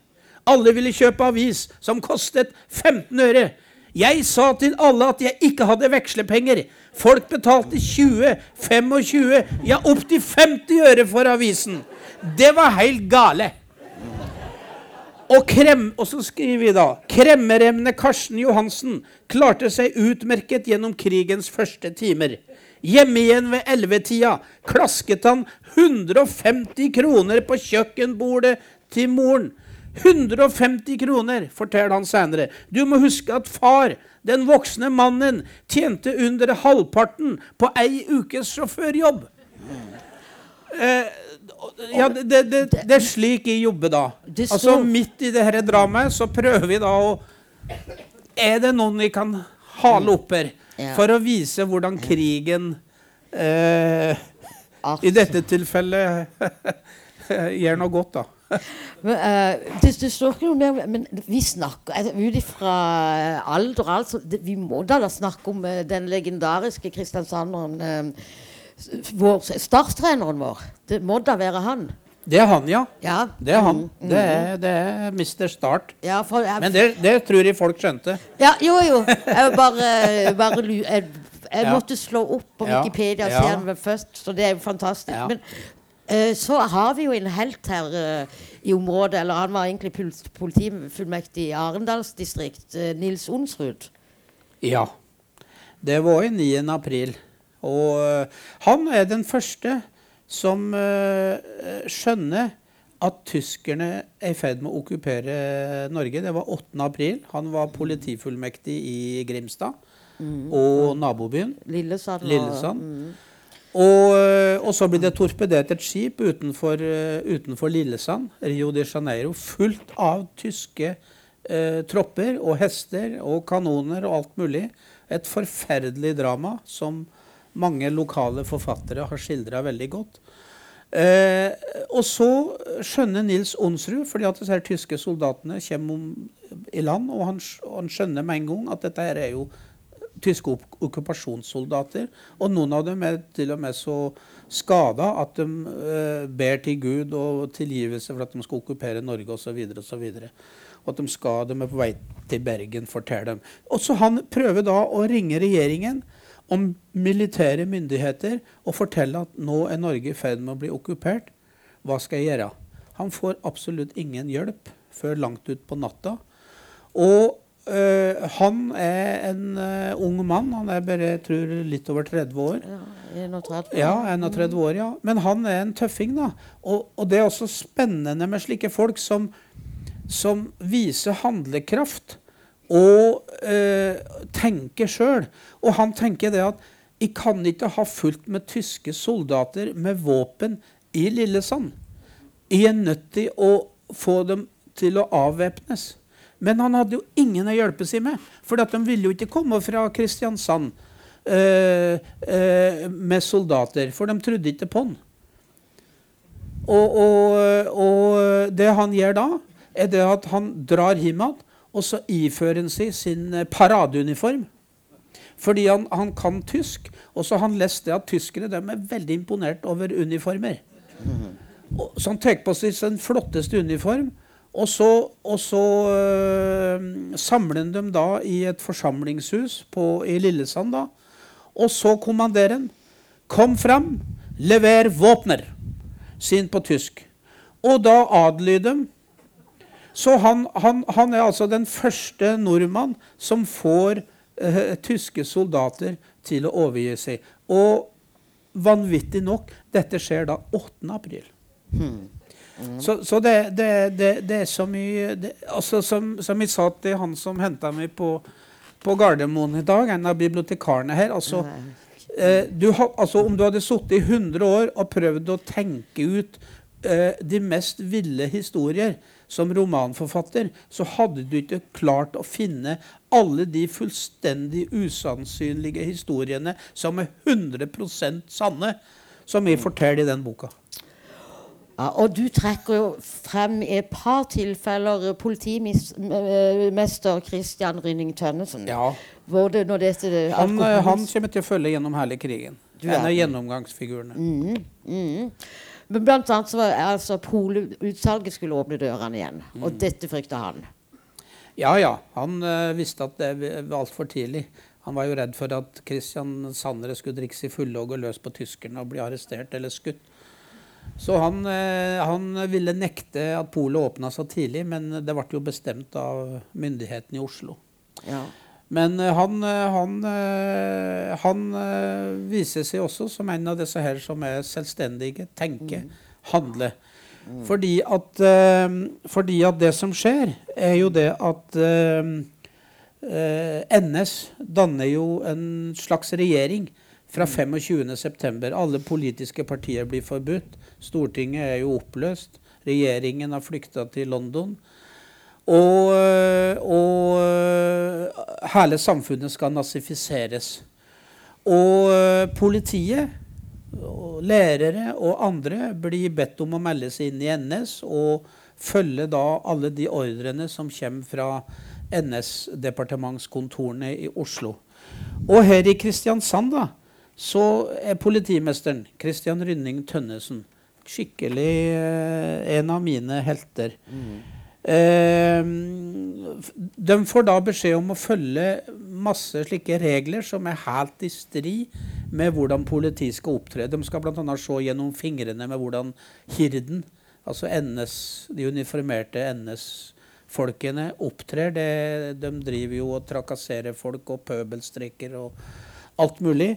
Alle ville kjøpe avis, som kostet 15 øre. Jeg sa til alle at jeg ikke hadde vekslepenger. Folk betalte 20, 25, ja opptil 50 øre for avisen. Det var helt gale. Og, krem, og så skriver vi da kremmeremne Karsten Johansen klarte seg utmerket gjennom krigens første timer. Hjemme igjen ved ellevetida klasket han 150 kroner på kjøkkenbordet til moren. 150 kroner, forteller han senere. Du må huske at far, den voksne mannen, tjente under halvparten på ei ukes sjåførjobb. Eh, ja, det, det, det, er slik jeg jobber da. Altså Midt i dette dramaet så prøver vi da å Er det noen vi kan hale opp her? for å vise hvordan krigen eh, i dette tilfellet gjør noe godt, da. Men, uh, det, det, står ikke noe mer Men vi snakker altså, ut ifra alder altså, det, Vi må da, da snakke om uh, den legendariske kristiansanderen uh, vår, Starttreneren vår. Det må da være han. Det er han, ja. Ja. Det er han. Det er, det er Mr. Start. Ja, for jeg, Men det, det tror jeg folk skjønte. ja, jo, jo. Jeg bare, bare Jeg, jeg måtte slå opp på Wikipedia og se den først, så det er jo fantastisk. Men eh, så har vi jo en helt her eh, i området, eller han var egentlig politifullmektig i Arendals distrikt, eh, Nils Onsrud. Ja. Det var i 9. april. Og han er den første som skjønner at tyskerne er i ferd med å okkupere Norge. Det var 8. april. Han var politifullmektig i Grimstad og nabobyen. Lillesand. Lillesand. Mm. Og, øh, og så blir det torpedert et skip utenfor, øh, utenfor Lillesand, Rio de Janeiro, fullt av tyske eh, tropper og hester og kanoner og alt mulig. Et forferdelig drama som mange lokale forfattere har skildra veldig godt. Eh, og så skjønner Nils Onsrud, fordi at disse her tyske soldatene kommer om, i land, og han, og han skjønner med en gang at dette her er jo tyske okkupasjonssoldater. Og noen av dem er til og med så skada at de eh, ber til Gud og tilgivelse for at de skal okkupere Norge osv. osv. Og at de skal, de er på vei til Bergen, forteller dem. Og så han prøver da å ringe regjeringen om militære myndigheter og fortelle at nå er Norge i ferd med å bli okkupert. Hva skal jeg gjøre? Han får absolutt ingen hjelp før langt ut på natta. Og øh, han er en uh, ung mann. Han er bare jeg tror, litt over 30 år. Ja, 31. Ja, 31 år, ja. Men han er en tøffing, da. Og, og det er også spennende med slike folk som, som viser handlekraft og uh, tenker sjøl. Og han tenker det at jeg kan ikke ha fullt med tyske soldater med våpen i Lillesand. Jeg er nødt til å få dem til å avvæpnes. Men han hadde jo ingen å hjelpe seg med, for de ville jo ikke komme fra Kristiansand eh, eh, med soldater, for de trodde ikke på han. Og, og, og det han gjør da, er det at han drar hjem igjen, og så ifører han seg sin eh, paradeuniform. Fordi han, han kan tysk, og så har han lest det at tyskere de er veldig imponert over uniformer. Og, så han tar på seg sin flotteste uniform, og så, og så øh, samler han dem da i et forsamlingshus på, i Lillesand. da, Og så kommanderer han Kom fram, lever våpner, han på tysk. Og da adlyder de. Så han, han, han er altså den første nordmann som får øh, tyske soldater til å overgi seg. Og vanvittig nok, dette skjer da 8. april. Så, så det, det, det, det er så mye altså som, som jeg sa til han som henta meg på, på Gardermoen i dag, en av bibliotekarene her altså, eh, du altså Om du hadde sittet i 100 år og prøvd å tenke ut eh, de mest ville historier som romanforfatter, så hadde du ikke klart å finne alle de fullstendig usannsynlige historiene som er 100% sanne, som jeg forteller i den boka. Ja, og du trekker jo frem i et par tilfeller politimester Christian Rynning Tønnesen. Ja, det, dette Han, eh, han kommer til å følge gjennom hele krigen. Du En av gjennomgangsfigurene. Mm, mm. Men blant annet så var altså Polutsalget skulle åpne dørene igjen. Mm. Og dette frykta han. Ja, ja. Han eh, visste at det var altfor tidlig. Han var jo redd for at Christian Sandre skulle drikke seg fulle og gå løs på tyskerne og bli arrestert eller skutt. Så han, eh, han ville nekte at polet åpna så tidlig, men det ble jo bestemt av myndighetene i Oslo. Ja. Men eh, han, eh, han, han viser seg også som en av disse her som er selvstendige, tenker, handler. Fordi, at, fordi at det som skjer, er jo det at NS danner jo en slags regjering fra 25.9. Alle politiske partier blir forbudt. Stortinget er jo oppløst. Regjeringen har flykta til London. Og, øh, og øh, hele samfunnet skal nazifiseres. Og øh, politiet, og lærere og andre blir bedt om å melde seg inn i NS og følge da alle de ordrene som kommer fra NS-departementskontorene i Oslo. Og her i Kristiansand da, så er politimesteren Christian Rynning Tønnesen skikkelig eh, en av mine helter. Eh, de får da beskjed om å følge masse slike regler som er helt i strid med hvordan politiet skal opptre. De skal bl.a. se gjennom fingrene med hvordan hirden, altså NS, de uniformerte NS-folkene, opptrer. Det, de driver jo og trakasserer folk og pøbelstreker og alt mulig.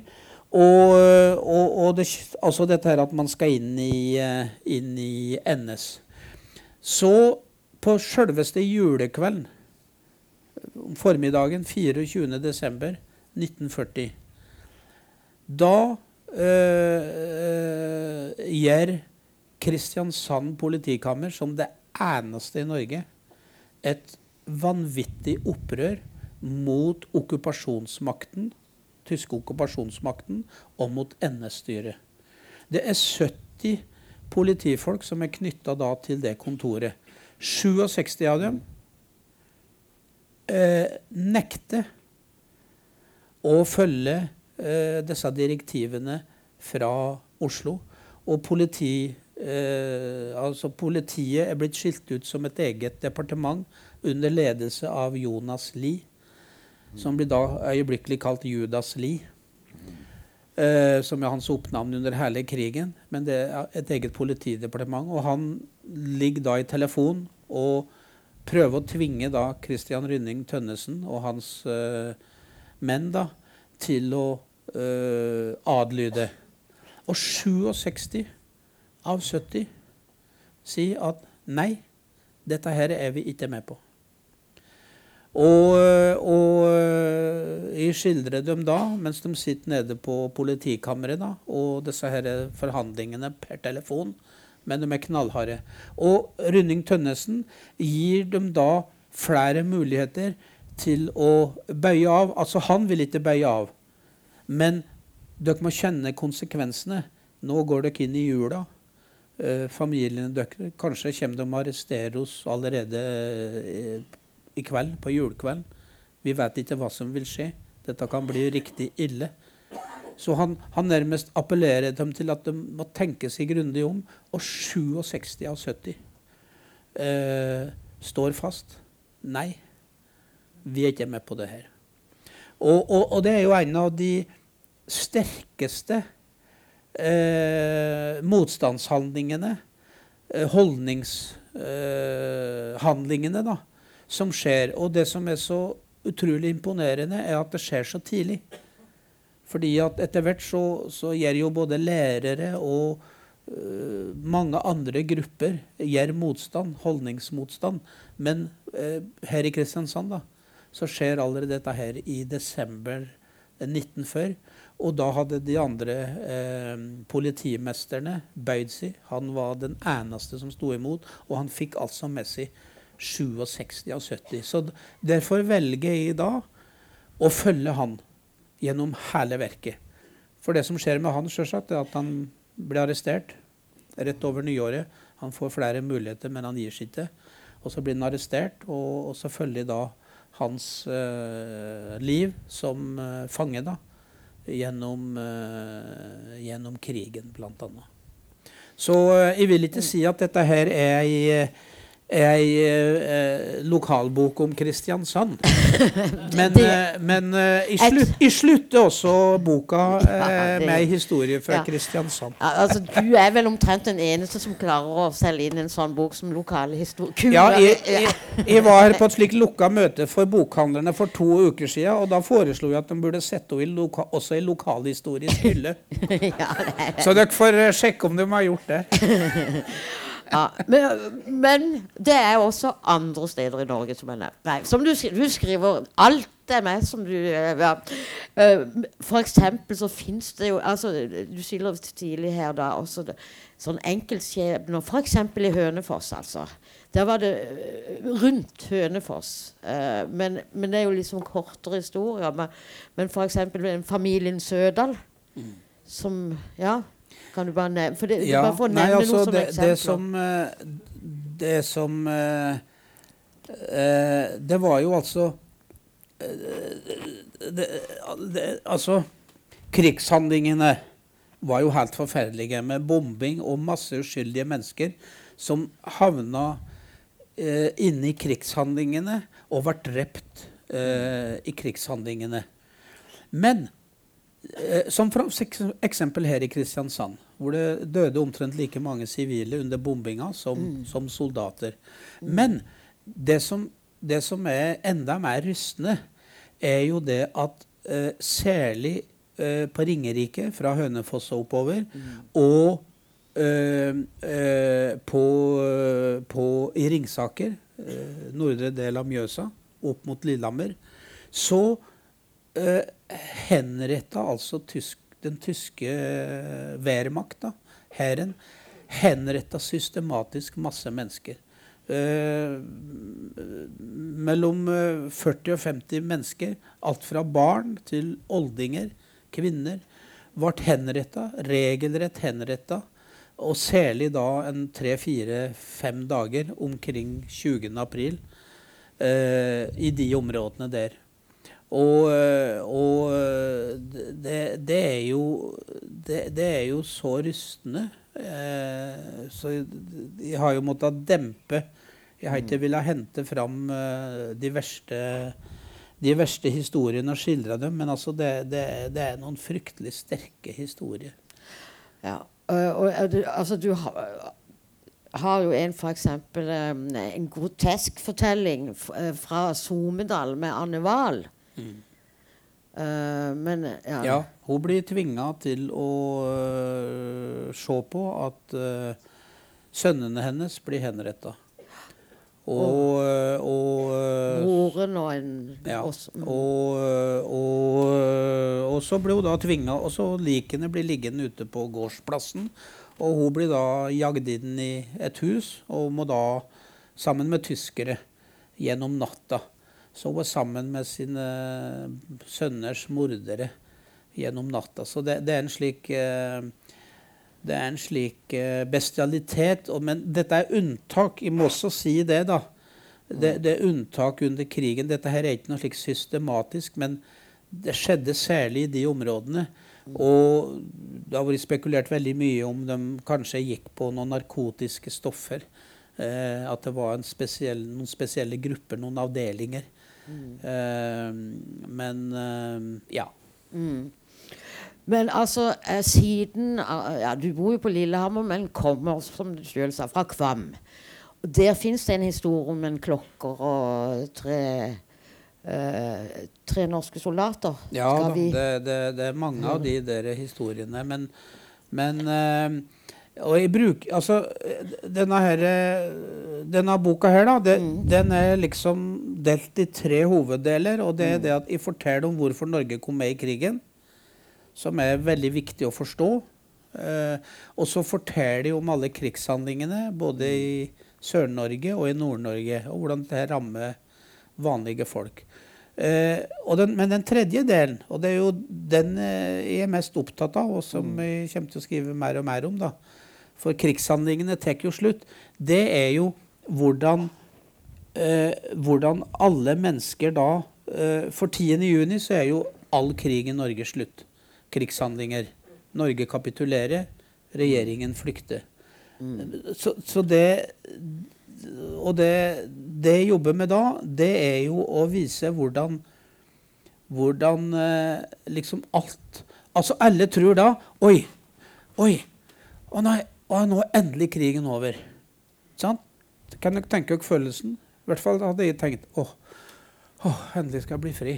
Og, og, og det, altså dette her at man skal inn i, eh, inn i NS. Så på sjølveste julekvelden, formiddagen 24.12.1940, da øh, gjør Kristiansand politikammer, som det eneste i Norge, et vanvittig opprør mot okkupasjonsmakten, tyske okkupasjonsmakten og mot NS-styret. Det er 70 politifolk som er knytta til det kontoret. 67 av dem eh, nekter å følge eh, disse direktivene fra Oslo. Og politi, eh, altså politiet er blitt skilt ut som et eget departement under ledelse av Jonas Lie, som blir da øyeblikkelig kalt Judas Lie. Uh, som er hans oppnavn under hele krigen. Men det er et eget politidepartement. Og han ligger da i telefon og prøver å tvinge da Christian Rynning Tønnesen og hans uh, menn da til å uh, adlyde. Og 67 av 70 sier at nei, dette her er vi ikke med på. Og, og jeg skildrer dem da, mens de sitter nede på politikammeret da, og disse her forhandlingene per telefon, men de er knallharde. Og Runding Tønnesen gir dem da flere muligheter til å bøye av. Altså, han vil ikke bøye av, men dere må kjenne konsekvensene. Nå går dere inn i jula. Eh, familiene deres Kanskje kommer de og arresterer oss allerede eh, i kveld, på julekvelden. Vi vet ikke hva som vil skje. Dette kan bli riktig ille. Så han, han nærmest appellerer dem til at de må tenke seg grundig om. Og 67 av 70 eh, står fast. Nei, vi er ikke med på det her. Og, og, og det er jo en av de sterkeste eh, motstandshandlingene, eh, holdningshandlingene, da, som skjer. Og det som er så utrolig imponerende, er at det skjer så tidlig. Fordi at etter hvert så, så gjør jo både lærere og uh, mange andre grupper gjør motstand, holdningsmotstand. Men uh, her i Kristiansand da, så skjer allerede dette her i desember 1940. Og da hadde de andre eh, politimesterne bøyd seg. Han var den eneste som sto imot, og han fikk altså med seg 67 av 70. Så derfor velger jeg da å følge han gjennom hele verket. For det som skjer med han, selvsagt, er at han blir arrestert rett over nyåret. Han får flere muligheter, men han gir seg ikke. Og så blir han arrestert, og, og så følger jeg da hans eh, liv som eh, fange da, gjennom, eh, gjennom krigen, bl.a. Så eh, jeg vil ikke si at dette her er i ei eh, lokalbok om Kristiansand. Men, eh, men eh, i, slutt, slutter også boka eh, med ei historie fra ja. Kristiansand. Ja, altså, du er vel omtrent den eneste som klarer å selge inn en sånn bok som lokale historier. Ja, jeg, jeg, jeg, var på et slikt lukka møte for bokhandlerne for to uker siden, og da foreslo jeg at de burde sette henne også i lokalhistorisk hylle. ja, Så dere får eh, sjekke om de har gjort det. Ja, men, men, det er også andre steder i Norge som er nevnt. Som du, du, skriver Alt det med som du ja. Eh, for eksempel så fins det jo altså, Du sier tidlig her da også det, sånn enkeltskjebner. F.eks. i Hønefoss, altså. Der var det eh, rundt Hønefoss. Men, men, det er jo liksom kortere historier. Men, men f.eks. familien Sødal, mm. som Ja. Kan du bare nevne, for det, ja, bare få nevne nei, altså, noe som det, eksempel. Det som, eh, det som uh, uh, Det var jo altså uh, det, Altså Krigshandlingene var jo helt forferdelige, med bombing og masse uskyldige mennesker som havna eh, inne i krigshandlingene og ble drept eh, i krigshandlingene. Men eh, som for eksempel her i Kristiansand, hvor det døde omtrent like mange sivile under bombinga som, mm. som soldater. Men det som, det som, er enda mer rystende, er jo det at eh, særlig eh, på Ringerike, fra Hønefoss og oppover, mm. og eh, eh på, på, i Ringsaker, eh, nordre del av Mjøsa, opp mot Lillehammer, så eh, henretta altså tysk, den tyske eh, Wehrmacht, hæren, henretta systematisk masse mennesker. Eh, mellom 40 eh, og 50 mennesker, alt fra barn til oldinger, kvinner, ble henretta, regelrett henretta. Og særlig da en tre-fire-fem dager omkring 20. april eh, i de områdene der. Og, eh, og det, det, er jo, det, det, er jo så rystende. Eh, så jeg har jo måttet dempe Jeg har ikke villet hente fram eh, de verste de verste historiene og skildre dem, men altså det, det, det, er noen fryktelig sterke historier. Ja, og, og altså du har har jo en f.eks. Um, en grotesk fortelling eh, fra Somedal med Anne Wahl. Mm. Uh, men ja. ja. Hun blir tvinga til å uh, se på at uh, sønnene hennes blir henretta. Og, og, Moren og en ja, også. Mm. Og, og, og, så ble hun da tvinga Og så likene blir liggende ute på gårdsplassen. Og hun blir da jagd inn i et hus og må da, sammen med tyskere, gjennom natta. Så hun var sammen med sine sønners mordere gjennom natta. Så det, det er en slik eh, det er en slik eh, bestialitet. Men dette er unntak. Jeg må også si det, da. Det, det, er unntak under krigen. Dette her er ikke noe slik systematisk, men det skjedde særlig i de områdene. Og det har vært spekulert veldig mye om de kanskje gikk på noen narkotiske stoffer. Eh, at det var spesiell, noen spesielle grupper, noen avdelinger. Mm. Eh, men eh, ja. Mm. Men altså, eh, siden ja, Du bor jo på Lillehammer, men kommer, som du sjøl sa, fra Kvam. Der fins det en historie om en klokker og tre eh, tre norske soldater. Ja, det, det, det, er mange av de der historiene. Men, men eh, og jeg bruker Altså, denne, her, denne boka her, da, det, mm. den er liksom delt i tre hoveddeler. Og det er mm. det at jeg forteller om hvorfor Norge kom med i krigen, som er veldig viktig å forstå. Eh, og så forteller de om alle krigshandlingene, både i Sør-Norge og i Nord-Norge, og hvordan dette rammer vanlige folk. Eh, den, men den tredje delen, og det er jo den eh, jeg er mest opptatt av, og som mm. jeg kommer til å skrive mer og mer om, da, for krigshandlingene tar jo slutt, det er jo hvordan, eh, hvordan alle mennesker da eh, For 10.6 så er jo all krig i Norge slutt. Krigshandlinger. Norge kapitulerer, regjeringen flykter. Mm. Så, så det og det, det, jeg jobber med da, det er jo å vise hvordan, hvordan eh, liksom alt Altså, alle tror da Oi! Oi! Å nei, å, nå er endelig krigen over. Sant? Kan dere tenke dere følelsen? I hvert fall hadde jeg tenkt åh, åh, endelig skal jeg bli fri.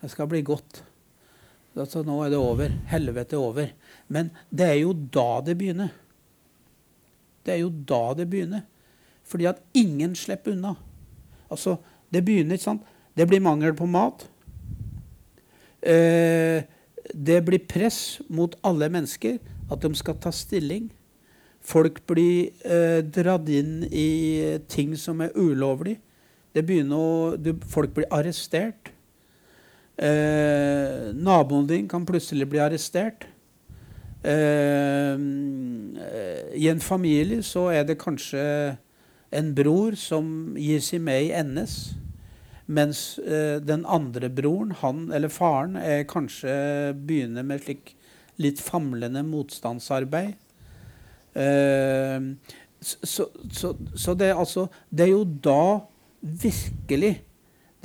Det skal bli godt. Altså, nå er det over. Helvete er over. Men det er jo da det begynner. Det er jo da det begynner. Fordi at ingen slipper unna. Altså, det begynner, ikke sant? Det blir mangel på mat. Eh, det blir press mot alle mennesker at de skal ta stilling. Folk blir eh, dratt inn i ting som er ulovlig. Det begynner å, du, folk blir arrestert. Eh, naboen din kan plutselig bli arrestert. Eh, I en familie så er det kanskje en bror som gir seg med i NS, mens eh, den andre broren, han eller faren, er kanskje begynner med slik litt famlende motstandsarbeid. Eh, så, så, så det, er altså, det er jo da virkelig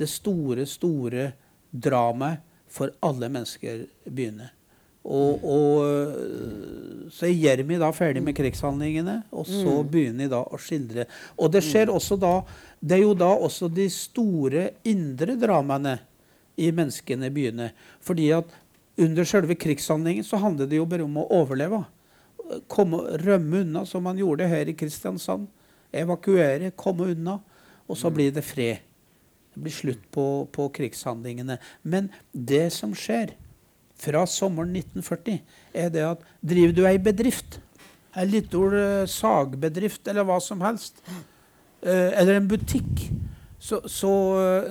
det store, store dramaet for alle mennesker begynner. Og, og, så er Jermi da ferdig med krigshandlingene, og så Mm. begynner de da å skildre. Og det skjer også da Det er jo da også de store indre dramaene i menneskene begynner. Fordi at under selve krigshandlingen så handler det jo bare om å overleve. Komme, rømme unna, som man gjorde her i Kristiansand. Evakuere, komme unna. Og så blir det fred. Det blir slutt på, på krigshandlingene. Men det som skjer fra sommeren 1940, er det at driver du ei bedrift, ei liten eh, sagbedrift eller hva som helst, eh, eller en butikk, så, så,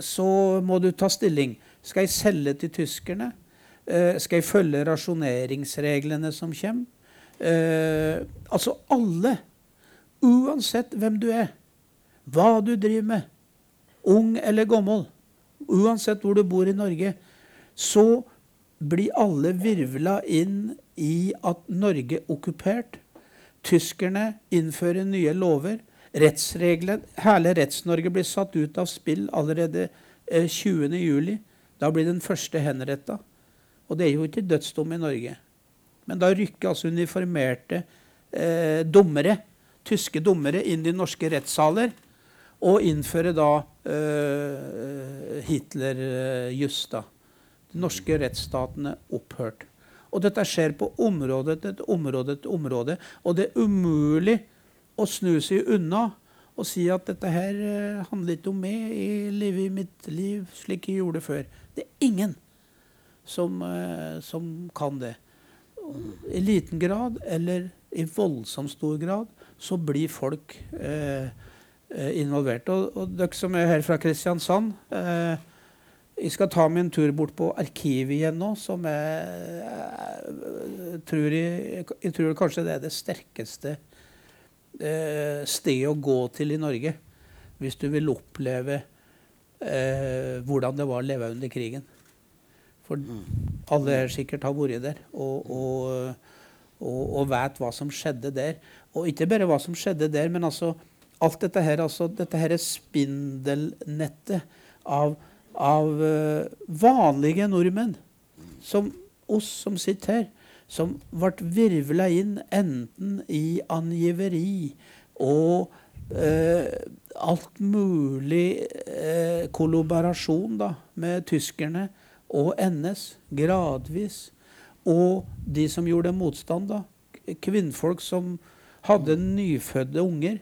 så må du ta stilling. Skal jeg selge til tyskerne? Eh, skal jeg følge rasjoneringsreglene som kommer? Eh, altså alle, uansett hvem du er, hva du driver med, ung eller gammel, uansett hvor du bor i Norge, så blir alle virvla inn i at Norge er okkupert. Tyskerne innfører nye lover. Rettsregler, Hele Retts-Norge blir satt ut av spill allerede eh, 20.07. Da blir den første henretta. Og det er jo ikke dødsdom i Norge. Men da rykker altså uniformerte eh, dommere, tyske dommere inn i norske rettssaler og innfører da eh, Hitler-juss. da. De norske rettsstatene opphørt. Og dette skjer på område etter område etter område. Og det er umulig å snu seg unna og si at dette her eh, handler ikke om meg, jeg lever i mitt liv slik jeg gjorde før. Det er ingen som, eh, som kan det. I liten grad eller i voldsomt stor grad så blir folk eh, eh, involvert. Og, og dere som er her fra Kristiansand eh, Jeg skal ta en tur bort på arkivet igjen nå, som er jeg, tror jeg, jeg tror kanskje det er det sterkeste eh, stedet å gå til i Norge hvis du vil oppleve eh, hvordan det var å leve under krigen. For alle her sikkert har vært der og, og, og, og vet hva som skjedde der. Og ikke bare hva som skjedde der, men altså alt dette her, altså dette her spindelnettet av, av eh, vanlige nordmenn, som oss som sitter her, som ble virvla inn enten i angiveri og eh, alt mulig eh, kollaborasjon da, med tyskerne og NS, gradvis. Og de som gjorde motstand, da. Kvinnfolk som hadde nyfødte unger,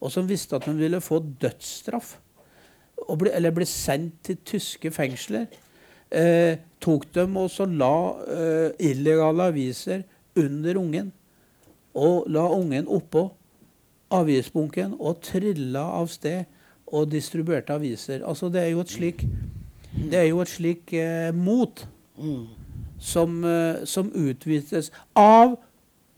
og som visste at de ville få dødsstraff. Ble, eller ble sendt til tyske fengsler. Eh, tok dem og så la eh, illegale aviser under ungen. Og la ungen oppå avisbunken og trilla av sted og distribuerte aviser. Altså Det er jo et slik, det er jo et slik eh, mot som, eh, som utvises av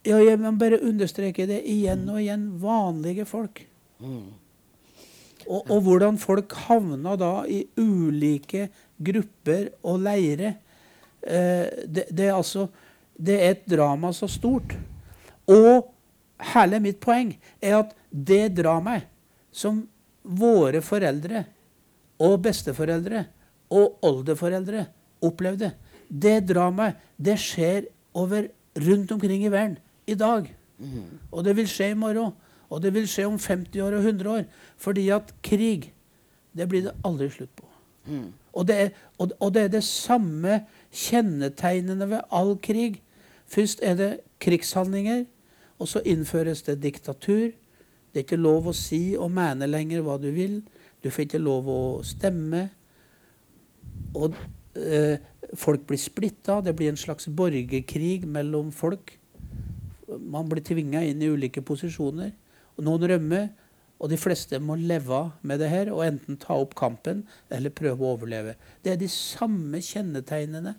ja, Jeg må bare understreke det igjen og igjen vanlige folk. Og, og hvordan folk havna da i ulike grupper og leirer. Eh, det, det, er altså, det er et drama så stort. Og hele mitt poeng er at det dramaet som våre foreldre og besteforeldre og oldeforeldre opplevde, det dramaet, det skjer over rundt omkring i verden i dag. Og det vil skje i morgen. Og det vil skje om 50 år og 100 år. Fordi at krig, det blir det aldri slutt på. Og, det er, og, og det er det samme kjennetegnene ved all krig. Først er det krigshandlinger, og så innføres det diktatur. Det er ikke lov å si og mene lenger hva du vil. Du får ikke lov å stemme. Og eh, folk blir splitta. Det blir en slags borgerkrig mellom folk. Man blir tvinga inn i ulike posisjoner. Og noen rømmer, og de fleste må leve med det her og enten ta opp kampen eller prøve å overleve. Det er de samme kjennetegnene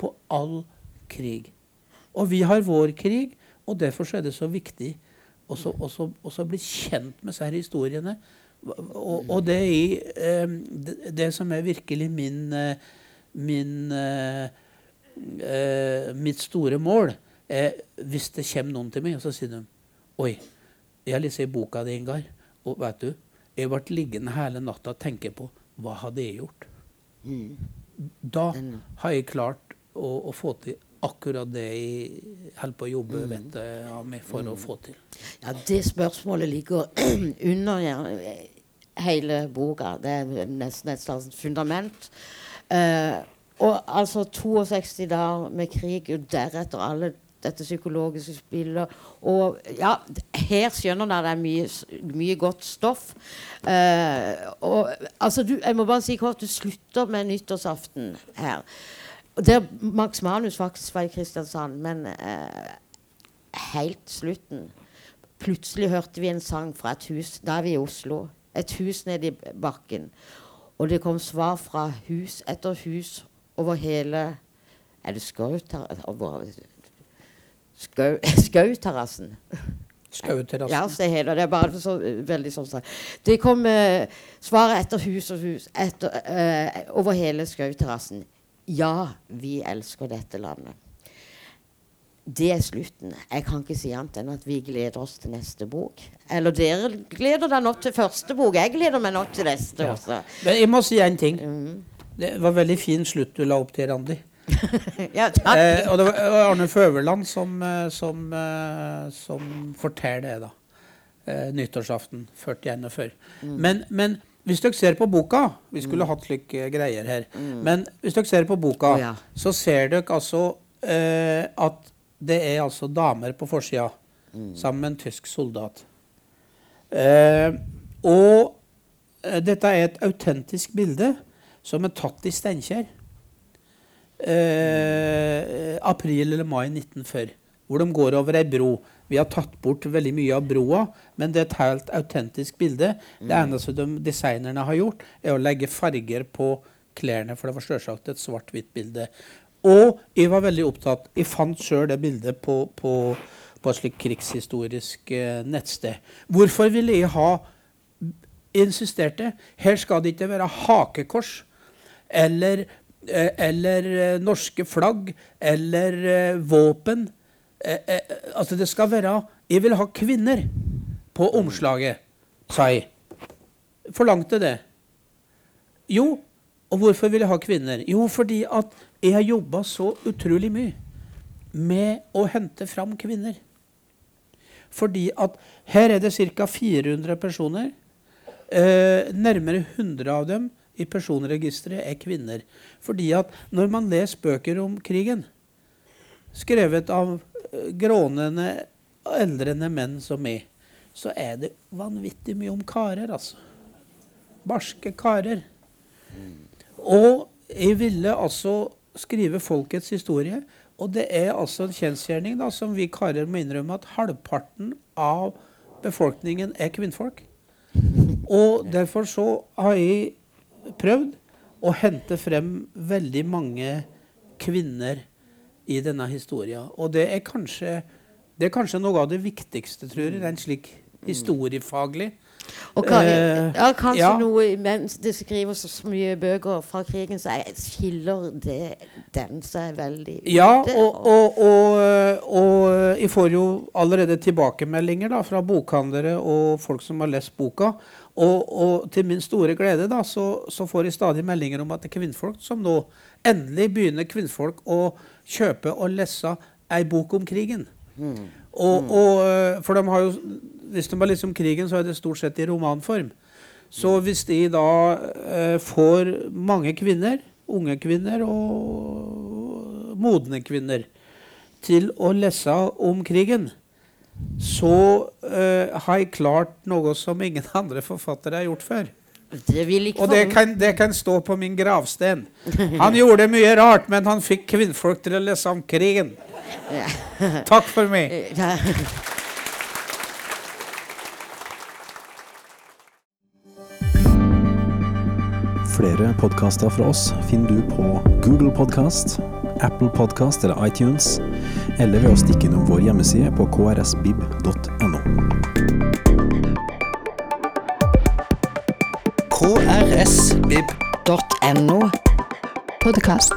på all krig. Og vi har vår krig, og derfor er det så viktig å bli kjent med disse historiene. Og, og det, er, eh, det, som er virkelig min, eh, min eh, mitt store mål er hvis det kommer noen til meg, og så sier de Oi, jeg har lest i boka di, Ingar, og vet du, jeg ble liggende hele natta og tenke på hva hadde jeg gjort? Da har jeg klart å, å få til akkurat det jeg holder på å jobbe vettet av med for å få til. Ja, det spørsmålet ligger under hele boka. Det er nesten et slags fundament. Uh, og altså 62 dager med krig, og deretter alle dette psykologiske spillet. Og ja, her skjønner dere det er mye, mye godt stoff. Uh, og altså, du, jeg må bare si kort, du slutter med nyttårsaften her. Der Max Manus faktisk var i Kristiansand, men eh, helt slutten Plutselig hørte vi en sang fra et hus. Da er vi i Oslo. Et hus nede i bakken. Og det kom svar fra hus etter hus over hele Er det Skauterrassen? Skauterrassen. Ja, det heter det. er bare så uh, veldig sånn sagt. Det kom eh, svaret etter hus og hus etter, eh, over hele Skauterrassen. Ja, vi elsker dette landet. Det er slutten. Jeg kan ikke si annet enn at vi gleder oss til neste bok. Eller dere gleder dere nå til første bok. Jeg gleder meg nå til neste Ja. også. Men jeg må si en ting. Mm. Det var veldig fin slutt du la opp til, Randi. ja. Eh, og det var Arne Føverland som, eh, som, eh, som forteller det, da. Eh, nyttårsaften 41. Men, men hvis dere ser på boka Vi skulle hatt slike greier her. Men hvis dere ser på boka, oh, ja. så ser dere altså eh, at det er altså damer på forsida sammen med en tysk soldat. Eh, og eh, dette er et autentisk bilde som er tatt i Steinkjer. Eh, april eller mai 1940. Hvor de går over ei bro. Vi har tatt bort veldig mye av broa, men det er et helt autentisk bilde. Det eneste de designerne har gjort, er å legge farger på klærne, for det var selvsagt et svart-hvitt bilde. Og jeg var veldig opptatt Jeg fant sjøl det bildet på, på, på et slikt krigshistorisk eh, nettsted. Hvorfor ville jeg ha insisterte her skal det ikke være hakekors eller, eh, eller eh, norske flagg eller eh, våpen. Altså det skal være Jeg vil ha kvinner på omslaget, sa jeg. Forlangte det. Jo, og hvorfor vil jeg ha kvinner? Jo, fordi at jeg har jobba så utrolig mye med å hente fram kvinner. Fordi at her er det ca. 400 personer. Eh, nærmere 100 av dem i personregisteret er kvinner. Fordi at når man leser bøker om krigen, skrevet av grånende, eldrende menn som meg, så er det vanvittig mye om karer, altså. Barske karer. Og jeg ville altså skrive folkets historie. Og det er altså en kjensgjerning da, som vi karer må innrømme, at halvparten av befolkningen er kvinnfolk. Og derfor så har jeg prøvd å hente frem veldig mange kvinner i denne historien. Og det er kanskje, det er kanskje noe av det viktigste, tror jeg, den slik historiefaglig. Og kan, Eh, ja, kanskje ja. noe mens det skrives så mye bøker fra krigen, så er- skiller det den seg veldig Ja, ute, og, og, og, og jeg får jo allerede tilbakemeldinger da, fra bokhandlere og folk som har lest boka. Og, og til min store glede da, så, så får jeg stadig meldinger om at det er kvinnfolk som nå Endelig begynner kvinnfolk å kjøpe og lese ei bok om krigen. Og, og, for de har jo, hvis de har lest om krigen, så er det stort sett i romanform. Så hvis de da eh, får mange kvinner, unge kvinner og modne kvinner, til å lese om krigen, så eh, har jeg klart noe som ingen andre forfattere har gjort før. Det vil ikke Og det kan, det kan stå på min gravsten. Han gjorde mye rart, men han fikk kvinnfolk til å lese om krigen. Takk for meg. Flere podkaster fra oss finner du på Google Podkast, Apple Podkast eller iTunes, eller ved å stikke innom vår hjemmeside på krsbib.no. krsvib.no. Podkast.